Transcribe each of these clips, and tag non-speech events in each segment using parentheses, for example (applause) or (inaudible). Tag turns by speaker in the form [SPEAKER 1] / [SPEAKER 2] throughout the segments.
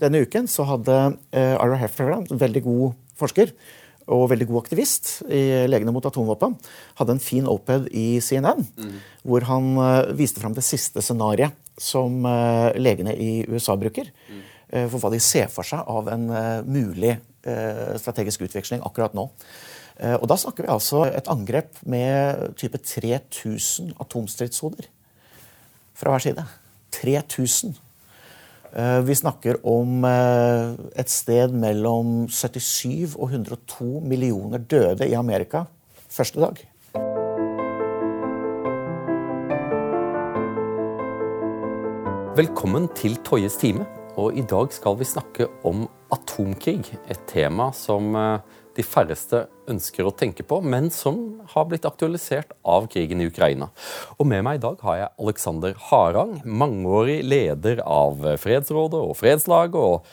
[SPEAKER 1] Denne uken så hadde uh, Ira Hefferland, veldig god forsker og veldig god aktivist i Legene mot atomvåpen, hadde en fin oped i CNN, mm. hvor han uh, viste fram det siste scenarioet som uh, legene i USA bruker. Mm. For hva de ser for seg av en mulig strategisk utveksling akkurat nå. Og Da snakker vi altså et angrep med type 3000 atomstridshoder fra hver side. 3000. Eh, vi snakker om eh, et sted mellom 77 og 102 millioner døde i Amerika første dag.
[SPEAKER 2] Velkommen til Toyes time. Og I dag skal vi snakke om atomkrig. Et tema som eh, de færreste ønsker å tenke på, men som har blitt aktualisert av krigen i Ukraina. Og Med meg i dag har jeg Alexander Harang, mangeårig leder av Fredsrådet og Fredslaget. og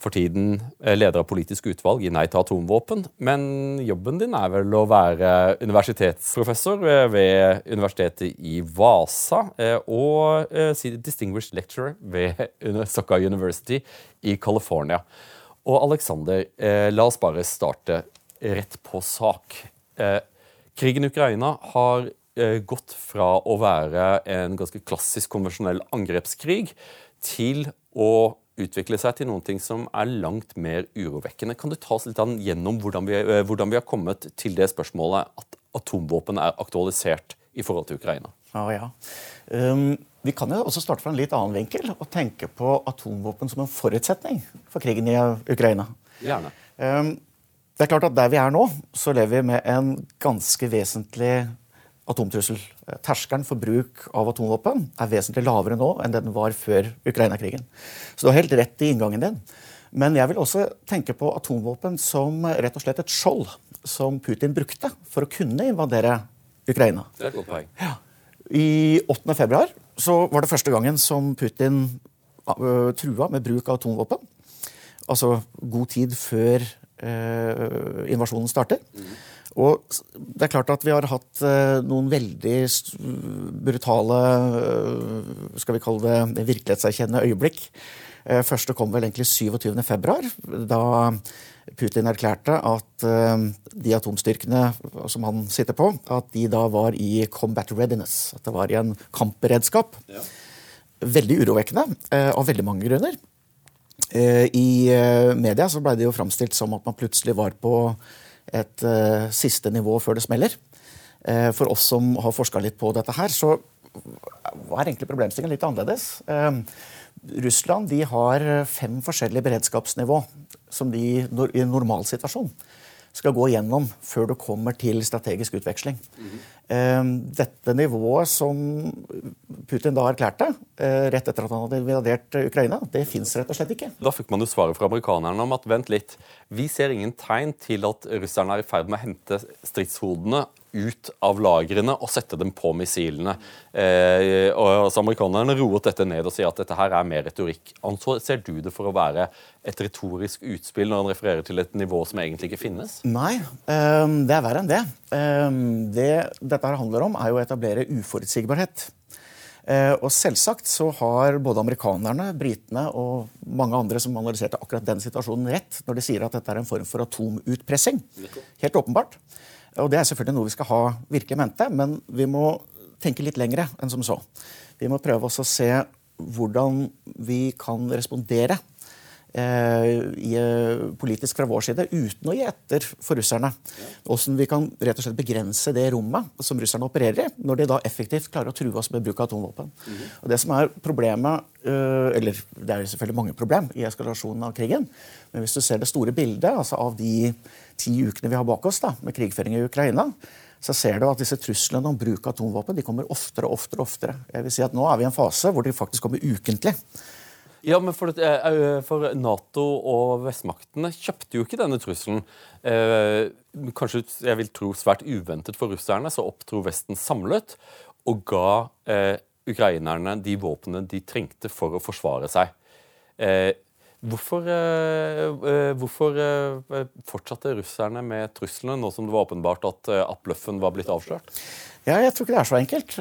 [SPEAKER 2] for tiden leder av politisk utvalg i Nei til atomvåpen. Men jobben din er vel å være universitetsprofessor ved Universitetet i Vasa eh, og eh, distinguished lecturer ved Soccer University i California. Og Aleksander, eh, la oss bare starte rett på sak. Eh, krigen i Ukraina har eh, gått fra å være en ganske klassisk konvensjonell angrepskrig til å utvikle seg til noe som er langt mer urovekkende. Kan du ta oss litt gjennom hvordan vi, eh, hvordan vi har kommet til det spørsmålet at atomvåpen er aktualisert i forhold til Ukraina?
[SPEAKER 1] Ja, ja. Um, vi kan jo også starte fra en litt annen vinkel og tenke på atomvåpen som en forutsetning for krigen i Ukraina.
[SPEAKER 2] Gjerne.
[SPEAKER 1] Um, det er klart at Der vi er nå, så lever vi med en ganske vesentlig atomtrussel. Terskelen for bruk av atomvåpen er vesentlig lavere nå enn den var før Ukraina-krigen. Så du har helt rett i inngangen din. Men jeg vil også tenke på atomvåpen som rett og slett et skjold som Putin brukte for å kunne invadere Ukraina.
[SPEAKER 2] Det er et godt poeng.
[SPEAKER 1] Ja. I 8. februar så var det første gangen som Putin trua med bruk av atomvåpen. Altså god tid før uh, invasjonen starter. Mm. Og det er klart at vi har hatt uh, noen veldig brutale skal vi kalle det virkelighetserkjennende øyeblikk. Første kom vel egentlig 27. februar, da Putin erklærte at uh, de atomstyrkene som han sitter på, at de da var i combat readiness. At det var i en kampberedskap. Ja. Veldig urovekkende uh, av veldig mange grunner. Uh, I media så ble det jo framstilt som at man plutselig var på et siste nivå før det smeller. for oss som har forska litt på dette her, så var egentlig problemstillingen litt annerledes. Russland de har fem forskjellige beredskapsnivå som de i en normalsituasjon skal gå gjennom før du kommer til strategisk utveksling. Mm. Dette nivået som Putin da erklærte eh, rett etter at han hadde invadert Ukraina, det fins rett og slett ikke.
[SPEAKER 2] Da fikk man jo svaret fra amerikanerne om at vent litt, vi ser ingen tegn til at russerne er i ferd med å hente stridshodene ut av lagrene og sette dem på missilene. Eh, og så Amerikanerne roet dette ned og sier at dette her er mer retorikk. Ser du det for å være et retorisk utspill når han refererer til et nivå som egentlig ikke finnes?
[SPEAKER 1] Nei, um, det er verre enn det. Um, det dette her handler om, er jo å etablere uforutsigbarhet. Uh, og selvsagt så har både amerikanerne, britene og mange andre som analyserte akkurat den situasjonen, rett når de sier at dette er en form for atomutpressing. Helt åpenbart. Og Det er selvfølgelig noe vi skal ha virkelig mente, men vi må tenke litt lengre enn som så. Vi må prøve også å se hvordan vi kan respondere eh, i, eh, politisk fra vår side uten å gi etter for russerne. Hvordan vi kan rett og slett begrense det rommet som russerne opererer i, når de da effektivt klarer å true oss med bruk av atomvåpen. Mm. Og Det som er problemet, eh, eller det er selvfølgelig mange problem i eskalasjonen av krigen, men hvis du ser det store bildet altså av de ti ukene vi har bak oss da, med krigføring i Ukraina, så ser du at disse truslene om bruk av atomvåpen de kommer oftere og oftere. oftere. Jeg vil si at Nå er vi i en fase hvor de faktisk kommer ukentlig.
[SPEAKER 2] Ja, men for, eh, for, Nato og vestmaktene kjøpte jo ikke denne trusselen. Eh, kanskje jeg vil tro svært uventet for russerne, så opptro Vesten samlet og ga eh, ukrainerne de våpnene de trengte for å forsvare seg. Eh, Hvorfor, uh, hvorfor uh, fortsatte russerne med truslene, nå som det var åpenbart at, at bløffen var blitt avslørt?
[SPEAKER 1] Ja, jeg tror ikke det er så enkelt.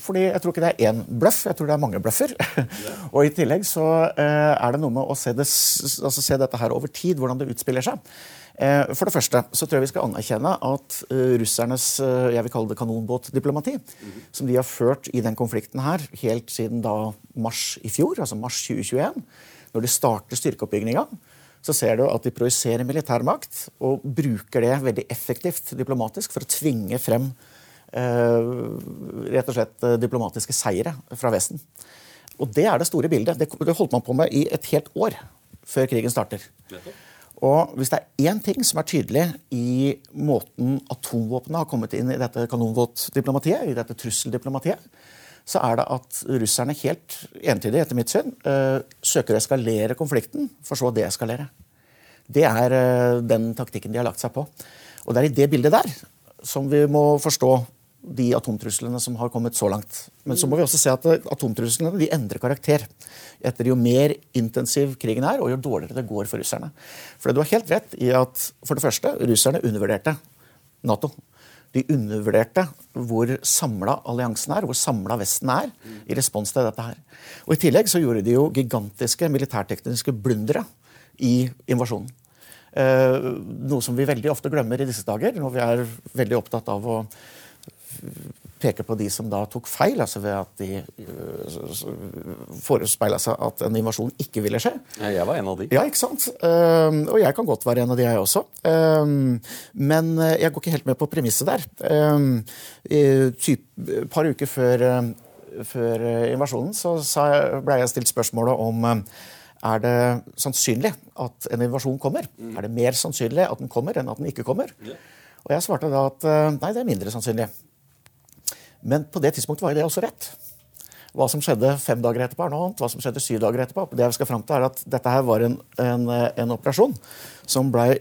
[SPEAKER 1] fordi Jeg tror ikke det er én bløff, jeg tror det er mange bløffer. (laughs) og I tillegg så er det noe med å se, det, altså se dette her over tid, hvordan det utspiller seg. Eh, for det første så tror jeg vi skal anerkjenne at russernes jeg vil kalle det kanonbåtdiplomati, som de har ført i den konflikten her helt siden da mars i fjor, altså mars 2021, når de starter styrkeoppbygninga, så ser du at de projiserer militærmakt og bruker det veldig effektivt diplomatisk for å tvinge frem eh, rett og slett diplomatiske seire fra Vesten. Og det er det store bildet. Det, det holdt man på med i et helt år før krigen starter. Og hvis det er én ting som er tydelig i måten atomvåpnene har kommet inn i dette kanonvåtdiplomatiet, i dette trusseldiplomatiet, så er det at russerne helt entydig, etter mitt syn, uh, søker å eskalere konflikten, for så å deeskalere. Det er uh, den taktikken de har lagt seg på. Og det er i det bildet der som vi må forstå de atomtruslene som har kommet så langt. Men så må vi også se at atomtruslene de endrer karakter etter jo mer intensiv krigen er, og jo dårligere det går for russerne. For du har helt rett i at for det første, russerne undervurderte Nato. De undervurderte hvor samla alliansen er, hvor samla Vesten er i respons til dette her. Og I tillegg så gjorde de jo gigantiske militærtekniske blundere i invasjonen. Eh, noe som vi veldig ofte glemmer i disse dager, når vi er veldig opptatt av å peker på de som da tok feil, altså ved at de uh, forespeila seg at en invasjon ikke ville skje.
[SPEAKER 2] Ja, jeg var en av de.
[SPEAKER 1] Ja, ikke sant? Uh, og jeg kan godt være en av de, jeg også. Uh, men jeg går ikke helt med på premisset der. Et par uker før, før invasjonen så ble jeg stilt spørsmålet om er det sannsynlig at en invasjon kommer? Mm. Er det mer sannsynlig at den kommer enn at den ikke kommer? Yeah. Og jeg svarte da at nei, det er mindre sannsynlig. Men på det tidspunktet var det også rett. Hva som skjedde fem dager etterpå, er noe annet. Hva som skjedde syv dager etterpå. Det jeg skal frem til er at Dette her var en, en, en operasjon som blei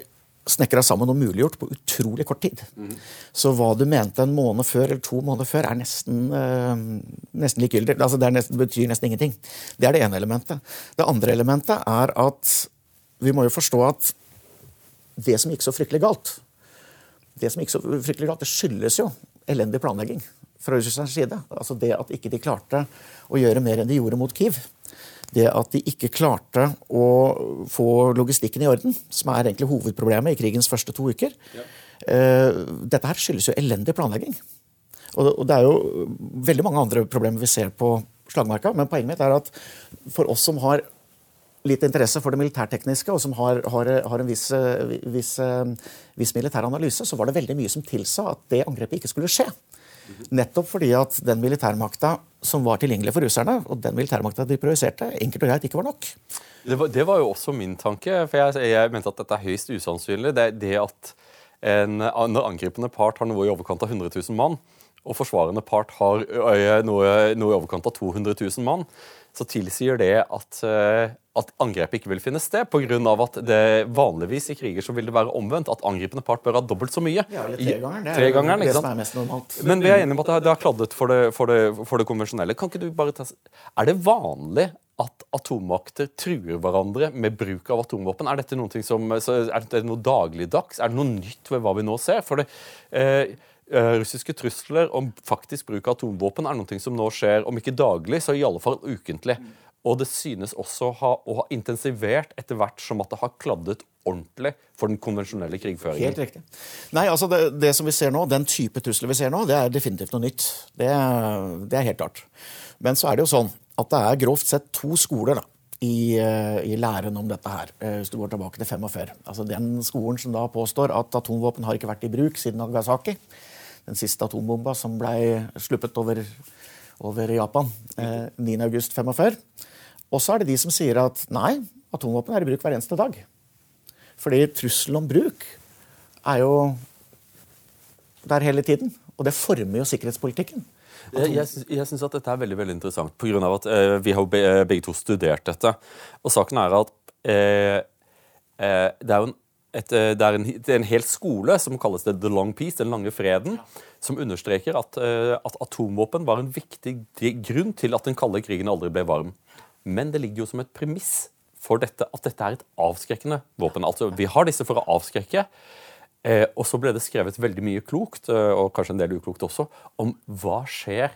[SPEAKER 1] snekra sammen og muliggjort på utrolig kort tid. Mm. Så hva du mente en måned før eller to måneder før, er nesten, øh, nesten likegyldig. Altså, det nesten, betyr nesten ingenting. Det er det ene elementet. Det andre elementet er at vi må jo forstå at det som gikk så fryktelig galt, det som gikk så fryktelig galt, det skyldes jo elendig planlegging fra Russlands side. Altså det at ikke de klarte å gjøre mer enn de gjorde mot Kyiv. Det at de ikke klarte å få logistikken i orden, som er egentlig hovedproblemet i krigens første to uker. Ja. Uh, dette her skyldes jo elendig planlegging. Og det er jo veldig mange andre problemer vi ser på slagmarka, men poenget mitt er at for oss som har litt interesse for det militærtekniske, og som har, har, har en viss, viss, viss militær analyse, så var det veldig mye som tilsa at det angrepet ikke skulle skje. Nettopp fordi at den militærmakta som var tilgjengelig for russerne, og den militærmakta de projiserte, enkelt og greit ikke var nok.
[SPEAKER 2] Det var, det var, jo også min tanke, for jeg, jeg, mente at dette er høyst usannsynlig. Det, det at en, når angripende part har noe i overkant av 100 000 mann, og forsvarende part har noe, noe i overkant av 200 000 mann, så tilsier det at, eh, at angrepet ikke vil finne sted. Pga. at det vanligvis i kriger så vil det være omvendt. At angripende part bør ha dobbelt så mye.
[SPEAKER 1] Ja, eller tre ganger. Det
[SPEAKER 2] er tre ganger,
[SPEAKER 1] det som er mest normalt.
[SPEAKER 2] Men vi er enige om at det har kladdet for det, for, det, for det, konvensjonelle. Kan ikke du bare ta, Er det vanlig at atommakter truer hverandre med bruk av atomvåpen? Er dette noe, som, er det noe dagligdags? Er det noe nytt ved hva vi nå ser? For det, Eh, russiske trusler om faktisk bruk av atomvåpen er noe som nå skjer, om ikke daglig, så i alle fall ukentlig. Og det synes også ha, å ha intensivert etter hvert som at det har kladdet ordentlig for den konvensjonelle krigføringen.
[SPEAKER 1] Helt riktig. Nei, altså det, det, som vi ser nå, Den type trusler vi ser nå, det er definitivt noe nytt. Det, det, er helt klart. Men så er det jo sånn at det er grovt sett to skoler da, i, eh, i læren om dette her, eh, hvis du går tilbake til 45. Altså Den skolen som da påstår at atomvåpen har ikke vært i bruk siden Nagasaki den siste atombomba som ble sluppet over, over Japan eh, 9.8.45. Og så er det de som sier at nei, atomvåpen er i bruk hver eneste dag. Fordi trusselen om bruk er jo der hele tiden. Og det former jo sikkerhetspolitikken.
[SPEAKER 2] Jeg, jeg, jeg at dette er veldig veldig interessant, På grunn av at eh, vi har begge to studert dette. Og saken er at eh, eh, det er jo en et, eh, det, er en, det, er en, hel skole som kalles det The Long Peace, den lange freden, som understreker at, eh, at, atomvåpen var en viktig grunn til at den kalde krigen aldri ble varm. Men det ligger jo som et premiss for dette at dette er et avskrekkende våpen. Altså, Vi har disse for å avskrekke. Eh, og så ble det skrevet veldig mye klokt, eh, og kanskje en del uklokt også, om hva skjer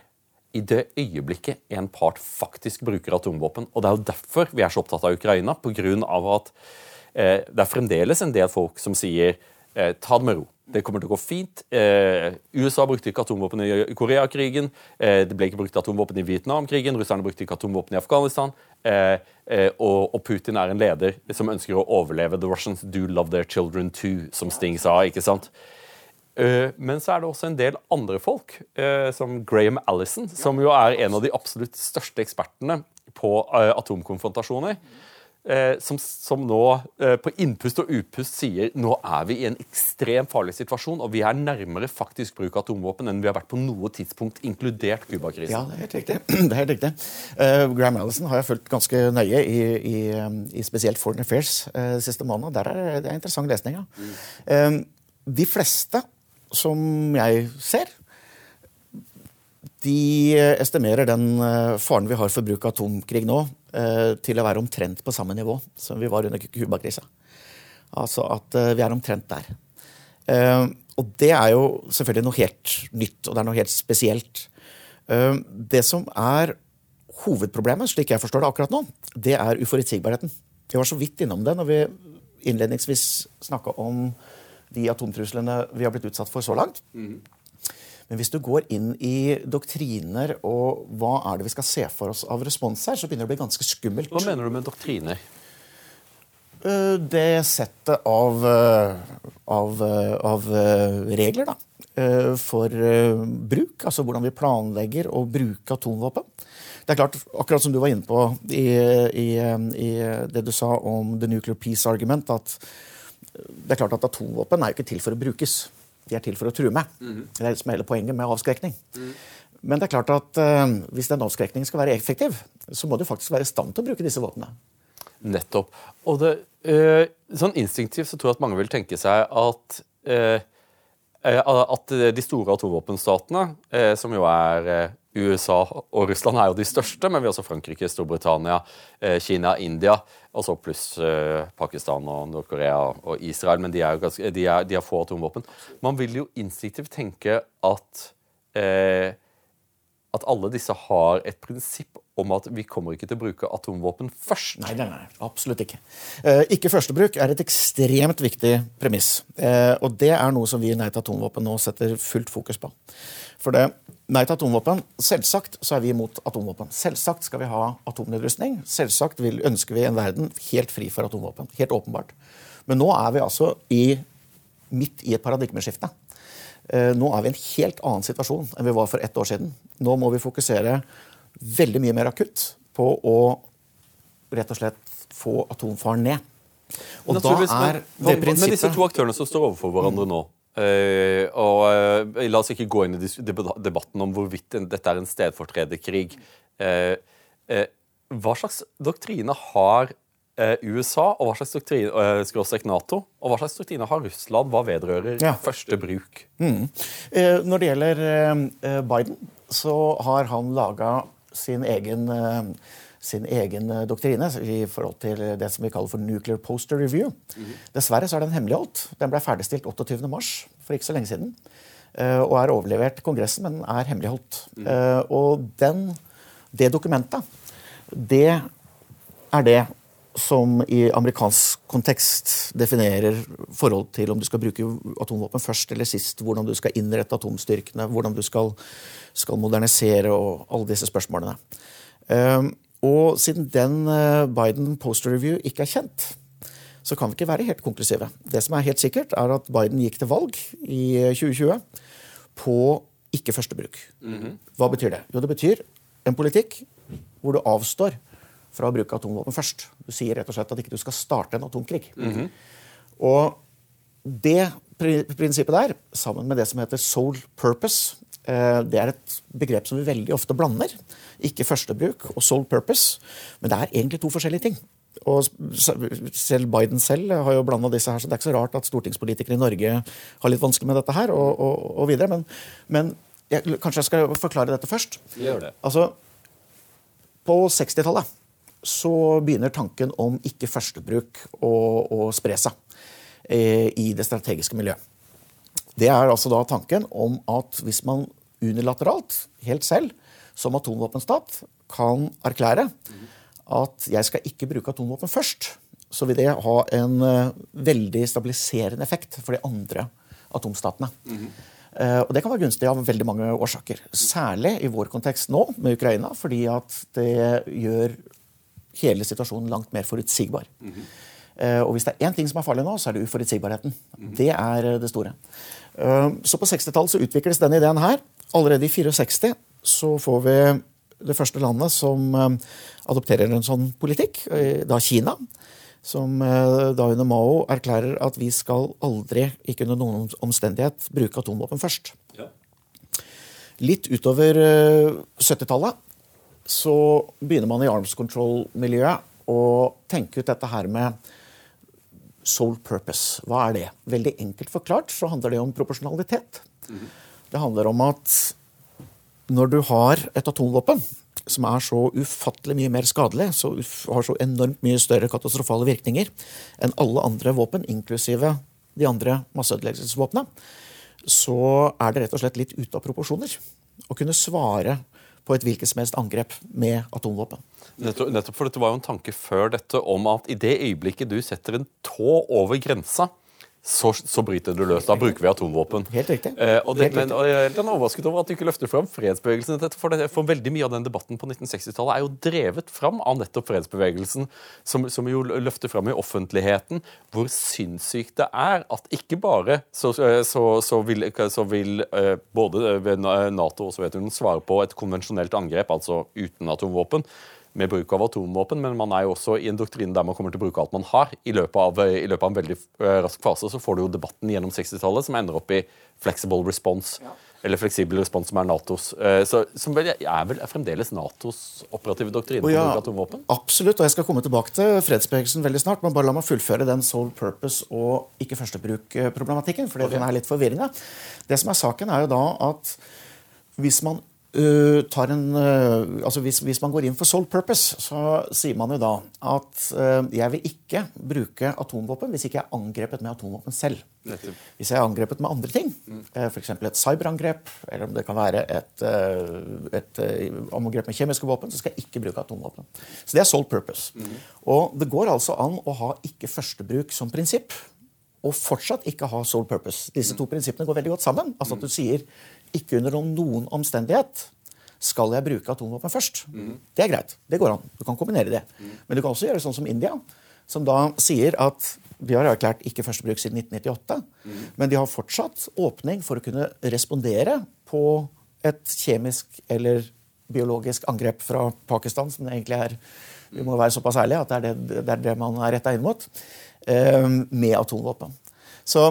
[SPEAKER 2] i det øyeblikket en part faktisk bruker atomvåpen. Og Det er jo derfor vi er så opptatt av Ukraina, pga. at eh, det er fremdeles en del folk som sier eh, ta det med ro. Det kommer til å gå fint. Eh, USA brukte ikke atomvåpen i Koreakrigen. Eh, det ble ikke brukt atomvåpen i Vietnamkrigen. Russerne brukte ikke atomvåpen i Afghanistan. Eh, eh, og, og, Putin er en leder som ønsker å overleve. The Russians do love their children too, som Sting sa. ikke sant? Eh, men så er det også en del andre folk, eh, som Graham Allison, som jo er en av de absolutt største ekspertene på atomkonfrontasjoner. Eh, som, som, nå eh, på innpust og upust sier nå er vi i en ekstremt farlig situasjon, og vi er nærmere faktisk bruk av atomvåpen enn vi har vært på noe tidspunkt, inkludert Cuba-krisen.
[SPEAKER 1] Ja, det er helt riktig. (clears throat) Er helt riktig. Uh, Graham Allison har jeg fulgt ganske nøye i, i, i spesielt Foreign Affairs uh, siste måned. Der er det er interessant lesning. Ja. Mm. Uh, de fleste som jeg ser, de estimerer den faren vi har for bruk av atomkrig nå, til å være omtrent på samme nivå som vi var under Cuba-krisa. Altså at eh, vi er omtrent der. Eh, og det er jo selvfølgelig noe helt nytt, og det er noe helt spesielt. Det som er hovedproblemet, slik jeg forstår det akkurat nå, det er uforutsigbarheten. Vi var så vidt innom det når vi innledningsvis snakka om de atomtruslene vi har blitt utsatt for så langt. Mm. Men hvis du går inn i doktriner og hva er det vi skal se for oss av respons her, så begynner det å bli ganske skummelt.
[SPEAKER 2] Hva mener du med doktriner?
[SPEAKER 1] Eh, det settet av, eh, av, eh, av regler da, for bruk. Altså hvordan vi planlegger å bruke atomvåpen. Det er klart, akkurat som du var inne på i, i, i det du sa om the nuclear peace argument, at det er klart at atomvåpen er jo ikke til for å brukes. De er til for å true med. Mm. Det er det som er hele poenget med avskrekning. Mm. Men det er klart at uh, hvis den avskrekningen skal være effektiv, så må du faktisk være i stand til å bruke disse våpnene.
[SPEAKER 2] Nettopp. Og det, uh, sånn instinktivt så tror jeg at mange vil tenke seg at uh, at de store atomvåpenstatene, som jo er USA og Russland er jo de største, men vi har også Frankrike, Storbritannia, Kina, India. Og så pluss uh, Pakistan og Nord-Korea og Israel. Men de, ganske, de, er, de, har få atomvåpen. Man vil jo instinktivt tenke at uh, at alle disse har et prinsipp om at vi kommer ikke til å bruke atomvåpen først.
[SPEAKER 1] Nei, nei, nei absolutt ikke. Eh, ikke førstebruk er et ekstremt viktig premiss. Eh, og det er noe som vi i Nei til atomvåpen nå setter fullt fokus på. For det, Nei til atomvåpen, selvsagt så er vi imot atomvåpen. Selvsagt skal vi ha atomnedrustning. Selvsagt vil, ønsker vi en verden helt fri for atomvåpen. Helt åpenbart. Men nå er vi altså i, midt i et paradigmeskifte. Eh, nå er vi i en helt annen situasjon enn vi var for ett år siden. Nå må vi fokusere veldig mye mer akutt på å rett og slett få atomfaren ned.
[SPEAKER 2] Og da er det prinsippet Men disse to aktørene som står overfor hverandre nå Uh, og uh, La oss ikke gå inn i debatten om hvorvidt dette er en stedfortrederkrig. Uh, hva slags doktrine har USA, og hva slags doktrine Nato, og hva slags doktrine har Russland hva vedrører ja. første bruk?
[SPEAKER 1] Mm. når det gjelder Biden, så har han laga sin egen sin egen eh, doktrine i forhold til det som vi kaller for Nuclear Poster Review. Mm. Dessverre så er den hemmeligholdt. Den ble ferdigstilt 28.3 for ikke så lenge siden. Eh, og er overlevert Kongressen, men er hemmeligholdt. Mm. Og den, det dokumentet, det er det som i amerikansk kontekst definerer forhold til om du skal bruke atomvåpen først eller sist, hvordan du skal innrette atomstyrkene, hvordan du skal, skal modernisere og alle disse spørsmålene. Og siden den eh, Biden Poster Review ikke er kjent, så kan vi ikke være helt konklusive. Det som er helt sikkert, er at Biden gikk til valg i 2020 på ikke førstebruk. -hmm. Hva betyr det? Jo, det betyr en politikk hvor du avstår fra å bruke atomvåpen først. Du sier rett og slett at ikke du skal starte en atomkrig. Mm -hmm. Og det prinsippet der, sammen med det som heter soul purpose, Eh, det er et begrep som vi veldig ofte blander. Ikke førstebruk og sole purpose. Men det er egentlig to forskjellige ting. Og selv Biden selv har jo blanda disse her, så det er ikke så rart at stortingspolitikere i Norge har litt vanskelig med dette her. og, og, og videre. Men, men jeg, kanskje jeg skal forklare dette først.
[SPEAKER 2] Gjør det.
[SPEAKER 1] Altså, På 60-tallet så begynner tanken om ikke førstebruk å, å spre seg eh, i det strategiske miljøet. Det er altså da tanken om at hvis man unilateralt, helt selv, som atomvåpenstat, kan erklære at jeg skal ikke bruke atomvåpen først, så vil det ha en uh, veldig stabiliserende effekt for de andre atomstatene. Uh, og Det kan være gunstig av veldig mange årsaker. Særlig i vår kontekst nå, med Ukraina, fordi at det gjør hele situasjonen langt mer forutsigbar. Mm -hmm. og hvis det er én ting som er farlig nå, så er det uforutsigbarheten. Mm -hmm. Det er det store. så på 60-tallet så utvikles denne ideen her. Allerede i 64 så får vi det første landet som adopterer en sånn politikk, da Kina som eh, da under Mao erklærer at vi skal aldri, ikke under noen omstendighet, bruke atomvåpen først. Ja. Litt utover 70-tallet eh, så begynner man i arms control-miljøet å tenke ut dette her med soul purpose. Hva er det? Veldig enkelt forklart så handler det om proporsjonalitet. -hmm. Det handler om at når du har et atomvåpen, som er så ufattelig mye mer skadelig, så har så enormt mye større katastrofale virkninger enn alle andre våpen, inklusive de andre masseødeleggelsesvåpnene, så er det rett og slett litt ute av proporsjoner å kunne svare på et hvilket som helst angrep med atomvåpen.
[SPEAKER 2] Nettopp, nettopp for dette var jo en tanke før dette om at i det øyeblikket du setter en tå over grensa, så, så, bryter du løs. Da bruker vi atomvåpen.
[SPEAKER 1] Helt riktig.
[SPEAKER 2] Eh, og, det, men, og jeg er overrasket over at du ikke løfter fram fredsbevegelsen. For, det, for veldig mye av den debatten på 1960-tallet er jo drevet fram av nettopp fredsbevegelsen, som, som, jo løfter fram i offentligheten hvor sinnssykt det er at ikke bare så, så vil, vil, eh, både Nato og Sovjetunionen svare på et konvensjonelt angrep, altså uten atomvåpen, med bruk av atomvåpen, men man er jo også i en doktrine der man kommer til å bruke alt man har. I løpet av, i løpet av en veldig eh, rask fase så får du jo debatten gjennom 60-tallet som ender opp i flexible response. Ja. Eller fleksibel respons, som er Natos. Eh, så, som vel, er vel fremdeles Natos operative doktrine
[SPEAKER 1] oh, ja, atomvåpen? Absolutt, og jeg skal komme tilbake til fredsbevegelsen veldig snart. Men bare la meg fullføre den sole purpose og ikke førstebruk-problematikken. For okay. den er litt forvirrende. Det som er saken, er jo da at hvis man Uh, en, uh, altså hvis, hvis, man går inn for sole purpose, så sier man jo da at uh, jeg vil ikke bruke atomvåpen hvis ikke jeg er angrepet med atomvåpen selv. Hvis jeg er angrepet med andre ting, mm. f.eks. et cyberangrep, eller om det kan være et, et, et angrep med kjemiske våpen, så skal jeg ikke bruke atomvåpen. Så det er sole purpose. Mm. Og det går altså an å ha ikke førstebruk som prinsipp og fortsatt ikke ha sole purpose. Disse to prinsippene går veldig godt sammen. Altså at du sier ikke under noen omstendighet skal jeg bruke atomvåpen først. Mm. Det er greit. Det går an. Du kan kombinere det. Mm. Men du kan også gjøre sånn som India, som da sier at de har erklært ikke førstebruk siden 1998, mm. men de har fortsatt åpning for å kunne respondere på et kjemisk eller biologisk angrep fra Pakistan, som det egentlig er Vi må være såpass ærlige at det er det, det, er det man er retta inn mot. Eh, med atomvåpen. Så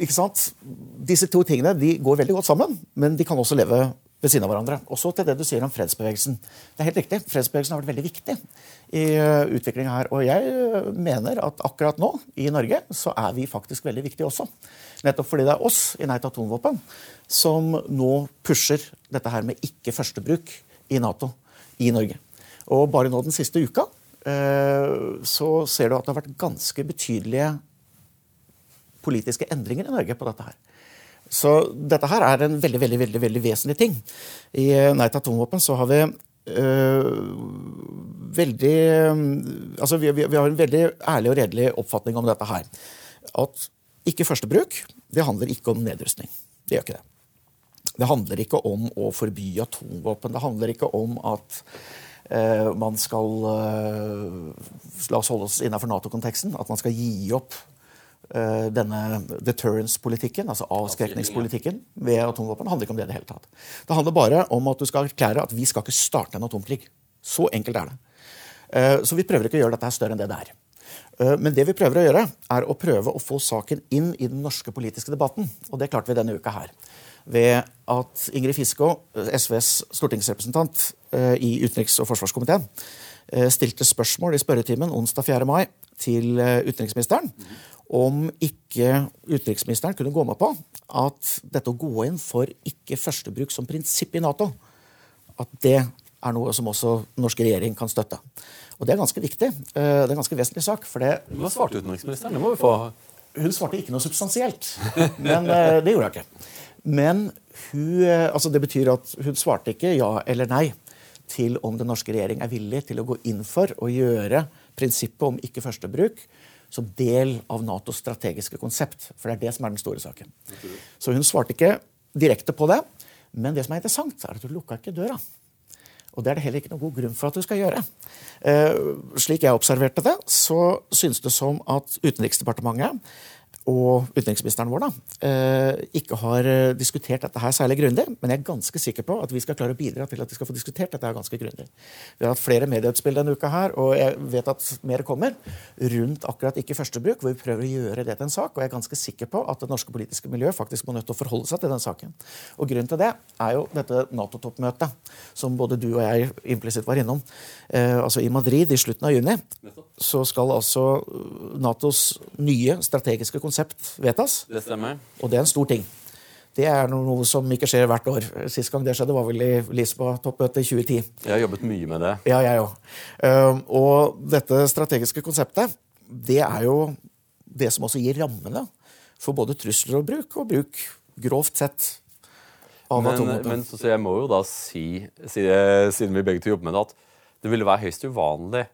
[SPEAKER 1] ikke sant? Disse to tingene de går veldig godt sammen, men de kan også leve ved siden av hverandre. Også til det du sier om fredsbevegelsen. Det er helt riktig. Fredsbevegelsen har vært veldig viktig i uh, utviklinga her. Og jeg uh, mener at akkurat nå i Norge så er vi faktisk veldig viktige også. Nettopp fordi det er oss i Nei til atomvåpen som nå pusher dette her med ikke førstebruk i Nato i Norge. Og bare nå den siste uka uh, så ser du at det har vært ganske betydelige politiske endringer i Norge på dette her. Så dette her er en veldig veldig, veldig, veldig vesentlig ting. I eh, Nei til atomvåpen så har vi øh, veldig Altså vi, vi, har en veldig ærlig og redelig oppfatning om dette her. At ikke førstebruk, det handler ikke om nedrustning. Det gjør ikke det. Det handler ikke om å forby atomvåpen. Det handler ikke om at øh, man skal La oss holde oss innenfor Nato-konteksten. At man skal gi opp Eh, denne deterrence-politikken, altså avskrekningspolitikken ved atomvåpen, handler ikke om det i det hele tatt. Det handler bare om at du skal erklære at vi skal ikke starte en atomkrig. Så enkelt er det. Eh, så vi prøver ikke å gjøre dette større enn det det er. Eh, men det vi prøver å gjøre, er å prøve å få saken inn i den norske politiske debatten. Og det klarte vi denne uka her. Ved at Ingrid Fiskå, SVs stortingsrepresentant i utenriks- og forsvarskomiteen, stilte spørsmål i spørretimen onsdag 4. mai til utenriksministeren om ikke utenriksministeren kunne gå med på at dette å gå inn for ikke førstebruk som prinsipp i Nato, at det er noe som også norsk regjering kan støtte. Og det er ganske viktig. Det er en ganske vesentlig sak. for det...
[SPEAKER 2] Hva svarte utenriksministeren? Det må vi få...
[SPEAKER 1] Hun svarte ikke noe substansielt. Men det gjorde hun ikke. Men hun, altså det betyr at hun svarte ikke ja eller nei til om den norske regjering er villig til å gå inn for å gjøre prinsippet om ikke førstebruk som del av Natos strategiske konsept. For det er det som er den store saken. Så hun svarte ikke direkte på det. Men det som er interessant, er at hun lukka ikke døra. Og det er det heller ikke noen god grunn for at hun skal gjøre. Eh, slik jeg observerte det, så synes det som at Utenriksdepartementet og utenriksministeren vår da, eh, ikke har eh, diskutert dette her særlig grundig. Men jeg er ganske sikker på at vi skal klare å bidra til at vi skal få diskutert dette her ganske grundig. Vi har hatt flere medieutspill denne uka her, og jeg vet at mer kommer rundt akkurat ikke førstebruk, hvor vi prøver å gjøre det til en sak. Og jeg er ganske sikker på at det norske politiske miljøet faktisk må nødt til å forholde seg til den saken. Og grunnen til det er jo dette Nato-toppmøtet, som både du og jeg implisitt var innom. Eh, altså I Madrid i slutten av juni så skal altså Natos nye strategiske konsept konsept vedtas.
[SPEAKER 2] Det stemmer.
[SPEAKER 1] Og det er en stor ting. Det er noe som ikke skjer hvert år. Sist gang det skjedde, var vel i Lisboa-toppmøtet i 2010.
[SPEAKER 2] Jeg har jobbet mye med det.
[SPEAKER 1] Ja, jeg òg. Og dette strategiske konseptet, det er jo det som også gir rammene for både trusler og bruk, og bruk grovt sett
[SPEAKER 2] av atomvåpen. Men så, så jeg må jo da si, siden vi begge to jobber med det, at det ville være høyst uvanlig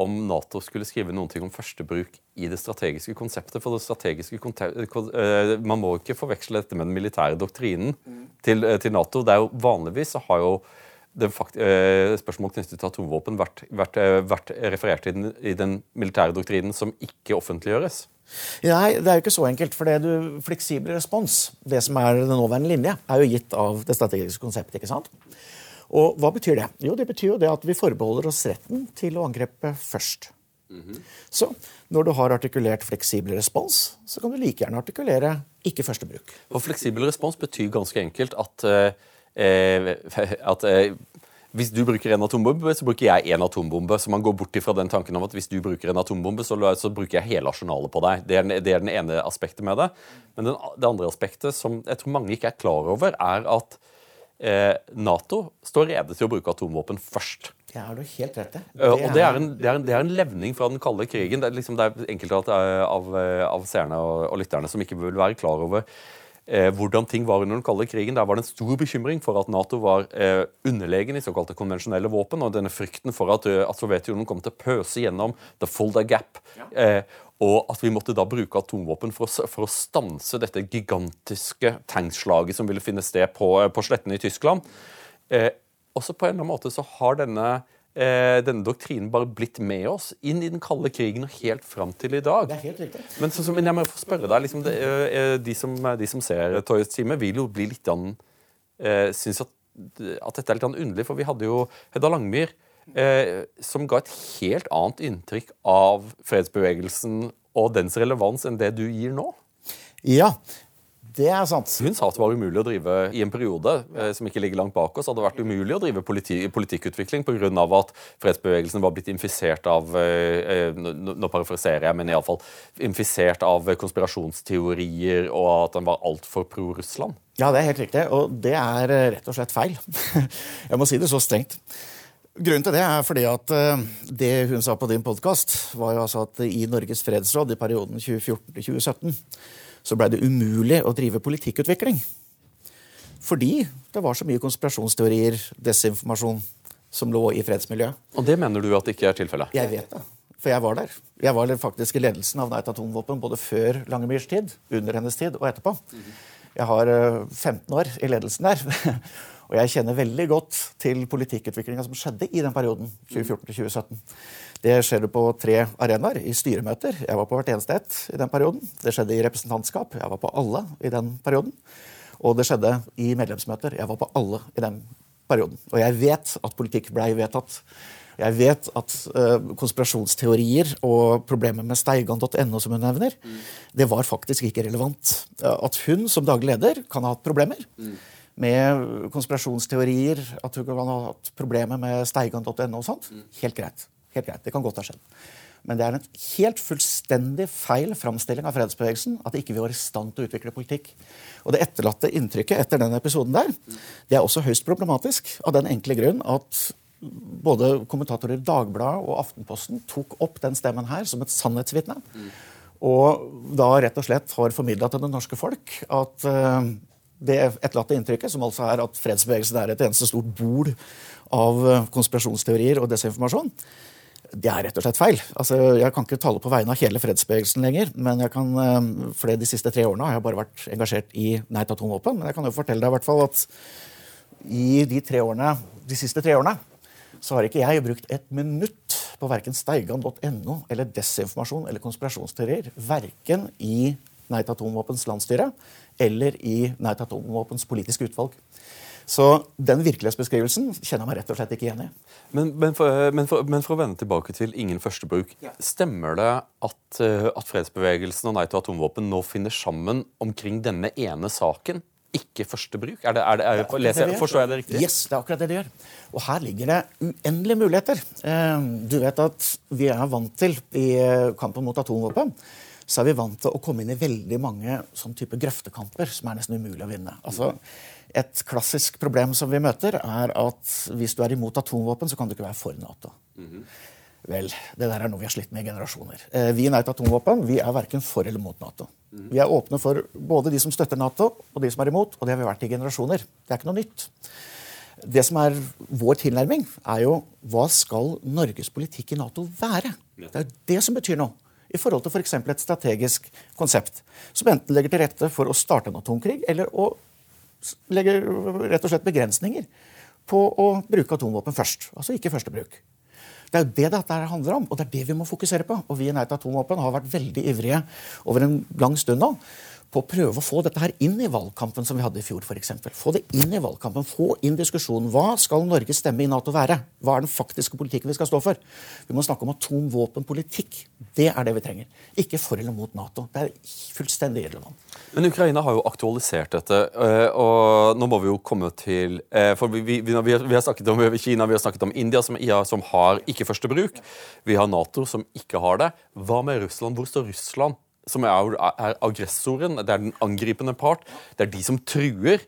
[SPEAKER 2] om Nato skulle skrive noen ting om førstebruk i det strategiske konseptet. For det strategiske uh, Man må ikke forveksle dette med den militære doktrinen mm. til, uh, til, Nato. Det er jo Vanligvis så har jo spørsmål knyttet til atomvåpen vært, vært, vært referert i den, i den, militære doktrinen som ikke offentliggjøres.
[SPEAKER 1] Nei, det er jo ikke så enkelt. For det du fleksibel respons, det som er den nåværende linje, er jo gitt av det strategiske konseptet. ikke sant? Og hva betyr det? Jo, det betyr jo det at vi forbeholder oss retten til å angrepe først. Mm -hmm. Så når du har artikulert fleksibel respons, så kan du like gjerne artikulere ikke førstebruk.
[SPEAKER 2] Og fleksibel respons betyr ganske enkelt at, eh, at eh, hvis du bruker en atombombe, så bruker jeg en atombombe. Så man går bort ifra den tanken om at hvis du bruker en atombombe, så, så bruker jeg hele arsenalet på deg. Det er, det er den ene aspektet med det. Men den, det andre aspektet som jeg tror mange ikke er klar over, er at eh, Nato står rede til å bruke atomvåpen først.
[SPEAKER 1] Det har du helt rett i.
[SPEAKER 2] Det, og det er, en, det, er en, det er, en, levning fra den kalde krigen. Det er, liksom, det er enkelte av, av, seerne og, og, lytterne som ikke vil være klar over eh, hvordan ting var under den kalde krigen. Der var det en stor bekymring for at Nato var eh, underlegen i såkalte konvensjonelle våpen, og denne frykten for at, eh, at Sovjetunionen kom til å pøse gjennom the Folder Gap. Ja. Eh, og at vi måtte da bruke atomvåpen for å, for å stanse dette gigantiske tankslaget som ville finne sted på, på slettene i Tyskland. Eh, også på en eller annen måte så har denne, eh, denne doktrinen bare blitt med oss inn i den kalde krigen og helt fram til i dag.
[SPEAKER 1] Det er helt riktig.
[SPEAKER 2] Men, så, men jeg må få spørre deg, liksom, det, eh, de, som, de, som, ser Toyets time, vil jo bli litt an, eh, synes at, at dette er litt underlig, for vi hadde jo Hedda Langmyr eh, som ga et helt annet inntrykk av fredsbevegelsen og dens relevans enn det du gir nå?
[SPEAKER 1] Ja, det er sant.
[SPEAKER 2] Hun sa at det var umulig å drive i en periode eh, som ikke ligger langt bak oss, hadde vært umulig å drive politi politikkutvikling pga. at fredsbevegelsen var blitt infisert av eh, eh Nå parafraserer jeg, men iallfall infisert av konspirasjonsteorier, og at den var altfor pro-Russland.
[SPEAKER 1] Ja, det er helt riktig, og det er eh, rett og slett feil. (laughs) jeg må si det så strengt. Grunnen til det er fordi at uh, det hun sa på din podkast, var jo altså at i Norges fredsråd i perioden 2014-2017 så blei det umulig å drive politikkutvikling. Fordi det var så mye konspirasjonsteorier, desinformasjon, som lå i fredsmiljøet.
[SPEAKER 2] Og det mener du at det ikke er tilfellet?
[SPEAKER 1] Jeg vet det. For jeg var der. Jeg var faktisk i ledelsen av Neit atomvåpen både før Langemyrs tid, under hennes tid og etterpå. Jeg har 15 eh, år i ledelsen der. (laughs) Og jeg kjenner veldig godt til politikkutviklinga som skjedde i den perioden. 2014-2017. Det skjedde på tre arenaer. I styremøter. Jeg var på hvert eneste ett i den perioden. Det skjedde i representantskap. Jeg var på alle i den perioden. Og det skjedde i medlemsmøter. Jeg var på alle i den perioden. Og jeg vet at politikk blei vedtatt. Jeg vet at uh, konspirasjonsteorier og problemet med steigan.no, som hun nevner, mm. det var faktisk ikke relevant. At hun som daglig leder kan ha hatt problemer. Mm med konspirasjonsteorier, at hun kan ha hatt problemer med steigan.no og sånt. Mm. Helt greit. Helt greit. Det kan godt ha skjedd. Men det er en helt fullstendig feil framstilling av fredsbevegelsen at ikke vi var i stand til å utvikle politikk. Og det etterlatte inntrykket etter den episoden der, det er også høyst problematisk av den enkle grunn at både kommentatorer i Dagbladet og Aftenposten tok opp den stemmen her som et sannhetsvitne. Mm. Og da rett og slett har formidla til det norske folk at uh, det etterlatte inntrykket, som altså er at fredsbevegelsen er et eneste stort bol av konspirasjonsteorier og desinformasjon, det er rett og slett feil. Altså, jeg kan ikke tale på vegne av hele fredsbevegelsen lenger. men jeg kan, uh, for De siste tre årene har jeg bare vært engasjert i Nei til atomvåpen. Men jeg kan jo fortelle deg i hvert fall at i de, tre årene, de siste tre årene så har ikke jeg brukt et minutt på verken steigan.no eller desinformasjon eller konspirasjonsteorier. Verken i Nei til atomvåpens landsstyre eller i Nei til atomvåpens politiske utvalg. Så den virkelighetsbeskrivelsen kjenner jeg meg rett og slett ikke igjen i.
[SPEAKER 2] Men, men, for, men, for, men, for, å vende tilbake til ingen førstebruk. Ja. Stemmer det at, eh, at fredsbevegelsen og Nei til atomvåpen nå finner sammen omkring denne ene saken? ikke førstebruk? Er det, er det, er det, leser, forstår jeg det riktig?
[SPEAKER 1] Yes, det er akkurat det det gjør. Og her ligger det uendelige muligheter. Eh, du vet at vi er vant til, i eh, kampen mot atomvåpen, så er vi vant til å komme inn i veldig mange sånn type grøftekamper som er nesten umulig å vinne. Altså, et klassisk problem som vi møter, er at hvis du er imot atomvåpen, så kan du ikke være for Nato. Mm -hmm. Vel, det der er noe vi har slitt med i generasjoner. Eh, vi i Nei til atomvåpen vi er verken for eller mot Nato. Vi er åpne for både de som støtter Nato, og de som er imot. Og det har vi vært i generasjoner. Det er ikke noe nytt. Det som er vår tilnærming, er jo hva skal Norges politikk i Nato være? Det er jo det som betyr noe. I forhold til f.eks. For et strategisk konsept som enten legger til rette for å starte en atomkrig, eller å legge rett og slett begrensninger på å bruke atomvåpen først. Altså ikke førstebruk. Det er jo det dette handler om, og det er det vi må fokusere på. Og vi i Nei til atomvåpen har vært veldig ivrige over en lang stund nå på å prøve å få dette her inn i valgkampen som vi hadde i fjor. Eksempel. få det inn i valgkampen, få inn diskusjonen. Hva skal Norges stemme i Nato være? Hva er den faktiske politikken vi skal stå for? Vi må snakke om atomvåpenpolitikk. Det er det vi trenger. Ikke for eller mot Nato. Det er fullstendig irrelevant.
[SPEAKER 2] Men Ukraina har jo aktualisert dette, eh, og nå må vi jo komme til eh, For vi, vi, vi, har snakket om Kina, vi har snakket om India, som, som har ikke første bruk. Vi har Nato, som ikke har det. Hva med Russland? Hvor står Russland? Som er, er, aggressoren, det er den angripende part. Det er de som truer.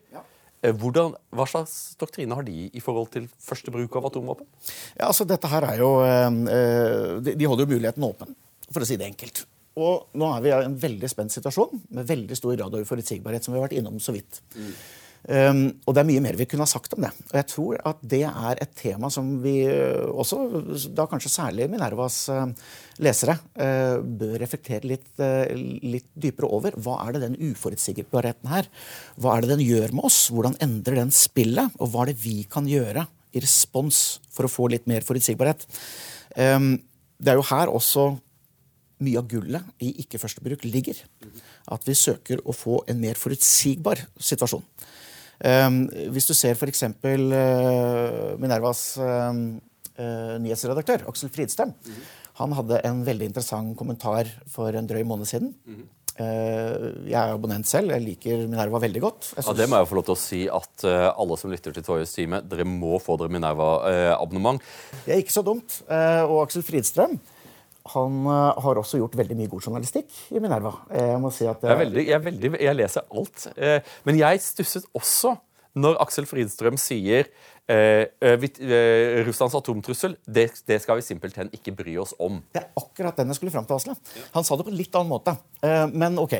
[SPEAKER 2] Eh, hvordan, hva slags doktrine har de i forhold til første bruk av atomvåpen?
[SPEAKER 1] Ja, altså dette her er jo, øh, De holder jo muligheten åpen, for å si det enkelt. Og nå er vi i en veldig spent situasjon med veldig stor grad av uforutsigbarhet, som vi har vært innom så vidt. Mm. Um, og det er mye mer vi kunne ha sagt om det. Og jeg tror at det er et tema som vi eh, også, da kanskje særlig Minervas uh, lesere, uh, bør reflektere litt, uh, litt, dypere over. Hva er det den uforutsigbarheten her? Hva er det den gjør med oss? Hvordan endrer den spillet? Og hva er det vi kan gjøre i respons for å få litt mer forutsigbarhet? Um, det er jo her også mye av gullet i ikke-førstebruk ligger. At vi søker å få en mer forutsigbar situasjon. Um, hvis du ser f.eks. Eh, Minervas uh, uh, nyhetsredaktør Aksel Fridstrøm. Mm -hmm. Han hadde en veldig interessant kommentar for en drøy måned siden. -hmm. Jeg er abonnent selv. Jeg liker Minerva veldig godt.
[SPEAKER 2] Ja, Det må jeg få lov til å si at alle som lytter til Torjus time, dere må få dere Minerva-abonnement.
[SPEAKER 1] Det er ikke så dumt. Og Aksel Fridstrøm han uh, har også gjort veldig mye god journalistikk i Minerva. Jeg må si at
[SPEAKER 2] jeg, veldig, jeg, veldig, jeg leser alt. Uh, men jeg stusset også når Aksel Fridstrøm sier uh, Russlands atomtrussel det, det, skal vi simpelthen ikke bry oss om.
[SPEAKER 1] Det er akkurat den jeg skulle fram til, Asle. Han sa det på en litt annen måte. men ok.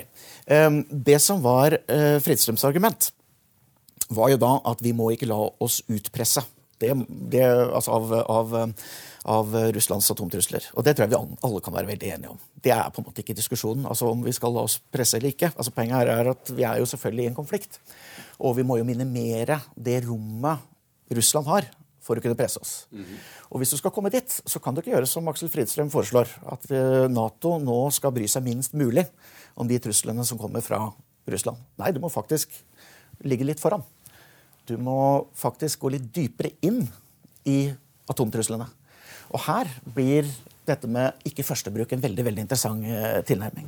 [SPEAKER 1] det som var Fridstrøms argument, var jo da at vi må ikke la oss utpresse. Det, det, altså av, av av Russlands atomtrusler. Og det tror jeg vi alle kan være veldig enige om. Det er på en måte ikke diskusjonen altså om vi skal la oss presse eller ikke. Altså Poenget her er at vi er jo selvfølgelig i en konflikt. Og vi må jo minimere det rommet Russland har for å kunne presse oss. Mm -hmm. Og hvis du skal komme dit, så kan du ikke gjøre som Aksel Fridstrøm foreslår. At eh, Nato nå skal bry seg minst mulig om de truslene som kommer fra Russland. Nei, du må faktisk ligge litt foran. Du må faktisk gå litt dypere inn i atomtruslene. Og her blir dette med ikke førstebruk en veldig veldig interessant eh, tilnærming.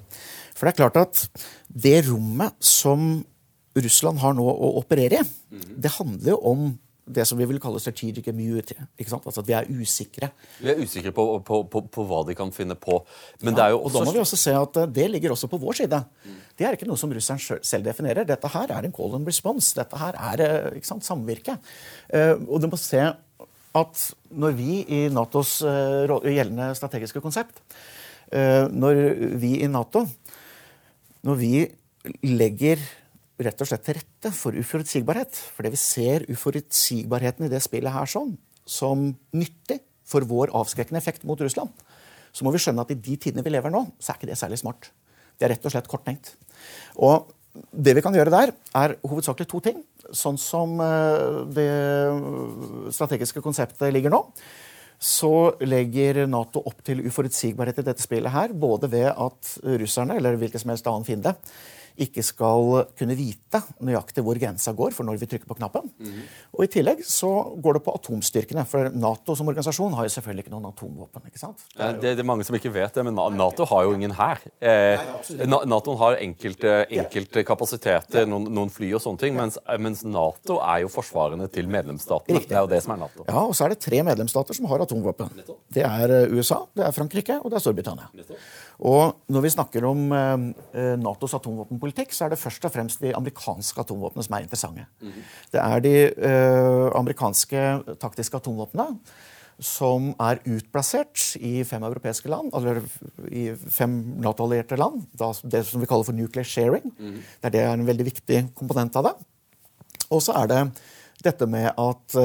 [SPEAKER 1] For det er klart at det rommet som Russland har nå å operere i, mhm. det handler jo om det som vi vil kalle strategic immunity. ikke sant? Altså at Vi er usikre.
[SPEAKER 2] Vi er usikre på, på, på, på hva de kan finne på. Men ja, det er jo
[SPEAKER 1] også... Og Da må vi også se at eh, det ligger også på vår side. Mm. Det er ikke noe som russeren selv definerer. Dette her er en call and response. Dette her er eh, ikke sant, samvirke. Og du må se at når vi i Natos uh, gjeldende strategiske konsept uh, Når vi i Nato når vi legger rett og slett til rette for uforutsigbarhet Fordi vi ser uforutsigbarheten i det spillet her sånn som nyttig for vår avskrekkende effekt mot Russland, så må vi skjønne at i de tidene vi lever nå, så er ikke det særlig smart. Det er rett og slett korttenkt. Og det vi kan gjøre der, er hovedsakelig to ting. Sånn som eh, det strategiske konseptet ligger nå, så legger Nato opp til uforutsigbarhet i dette spillet her, både ved at russerne, eller hvilken som helst annen fiende, ikke skal kunne vite nøyaktig hvor grensa går for når vi trykker på knappen. Mm. Og I tillegg så går det på atomstyrkene. For Nato som organisasjon har jo selvfølgelig ikke noen atomvåpen. ikke sant?
[SPEAKER 2] Det er, det, det er mange som ikke vet det, men Nato har jo ingen hær. Eh, Nato har enkelte, enkelte kapasiteter, noen, noen, fly og sånne ting, mens, mens, Nato er jo forsvarende til medlemsstatene. Riktig. Det er jo det som er Nato.
[SPEAKER 1] Ja, og så er det tre medlemsstater som har atomvåpen. Det er eh, USA, det er Frankrike og det er Storbritannia. Og når vi snakker om eh, eh, Natos atomvåpenpolitikk, så er det først og fremst de amerikanske atomvåpnene som er interessante. Mm -hmm. Det er de eh, amerikanske taktiske atomvåpnene som er utplassert i fem europeiske land, eller i fem Nato-allierte land. det som vi kaller for nuclear sharing. Mm -hmm. det, er det er en veldig viktig komponent av det. Og så er det dette med at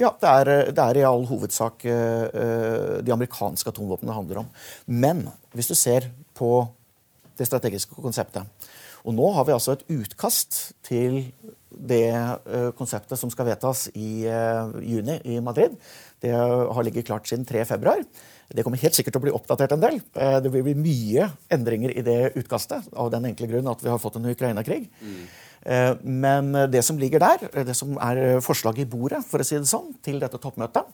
[SPEAKER 1] ja, det er, det er, i all hovedsak uh, de amerikanske atomvåpnene det handler om. Men hvis du ser på det strategiske konseptet Og nå har vi altså et utkast til det konseptet som skal vedtas i juni i Madrid. Det har ligget klart siden 3. februar. Det kommer helt sikkert til å bli oppdatert en del. Det vil bli mye endringer i det utkastet av den enkle grunn at vi har fått en Ukraina-krig. Mm. Eh, men det som ligger der, eh, det som er forslaget i bordet for å si det sånn, til dette toppmøtet,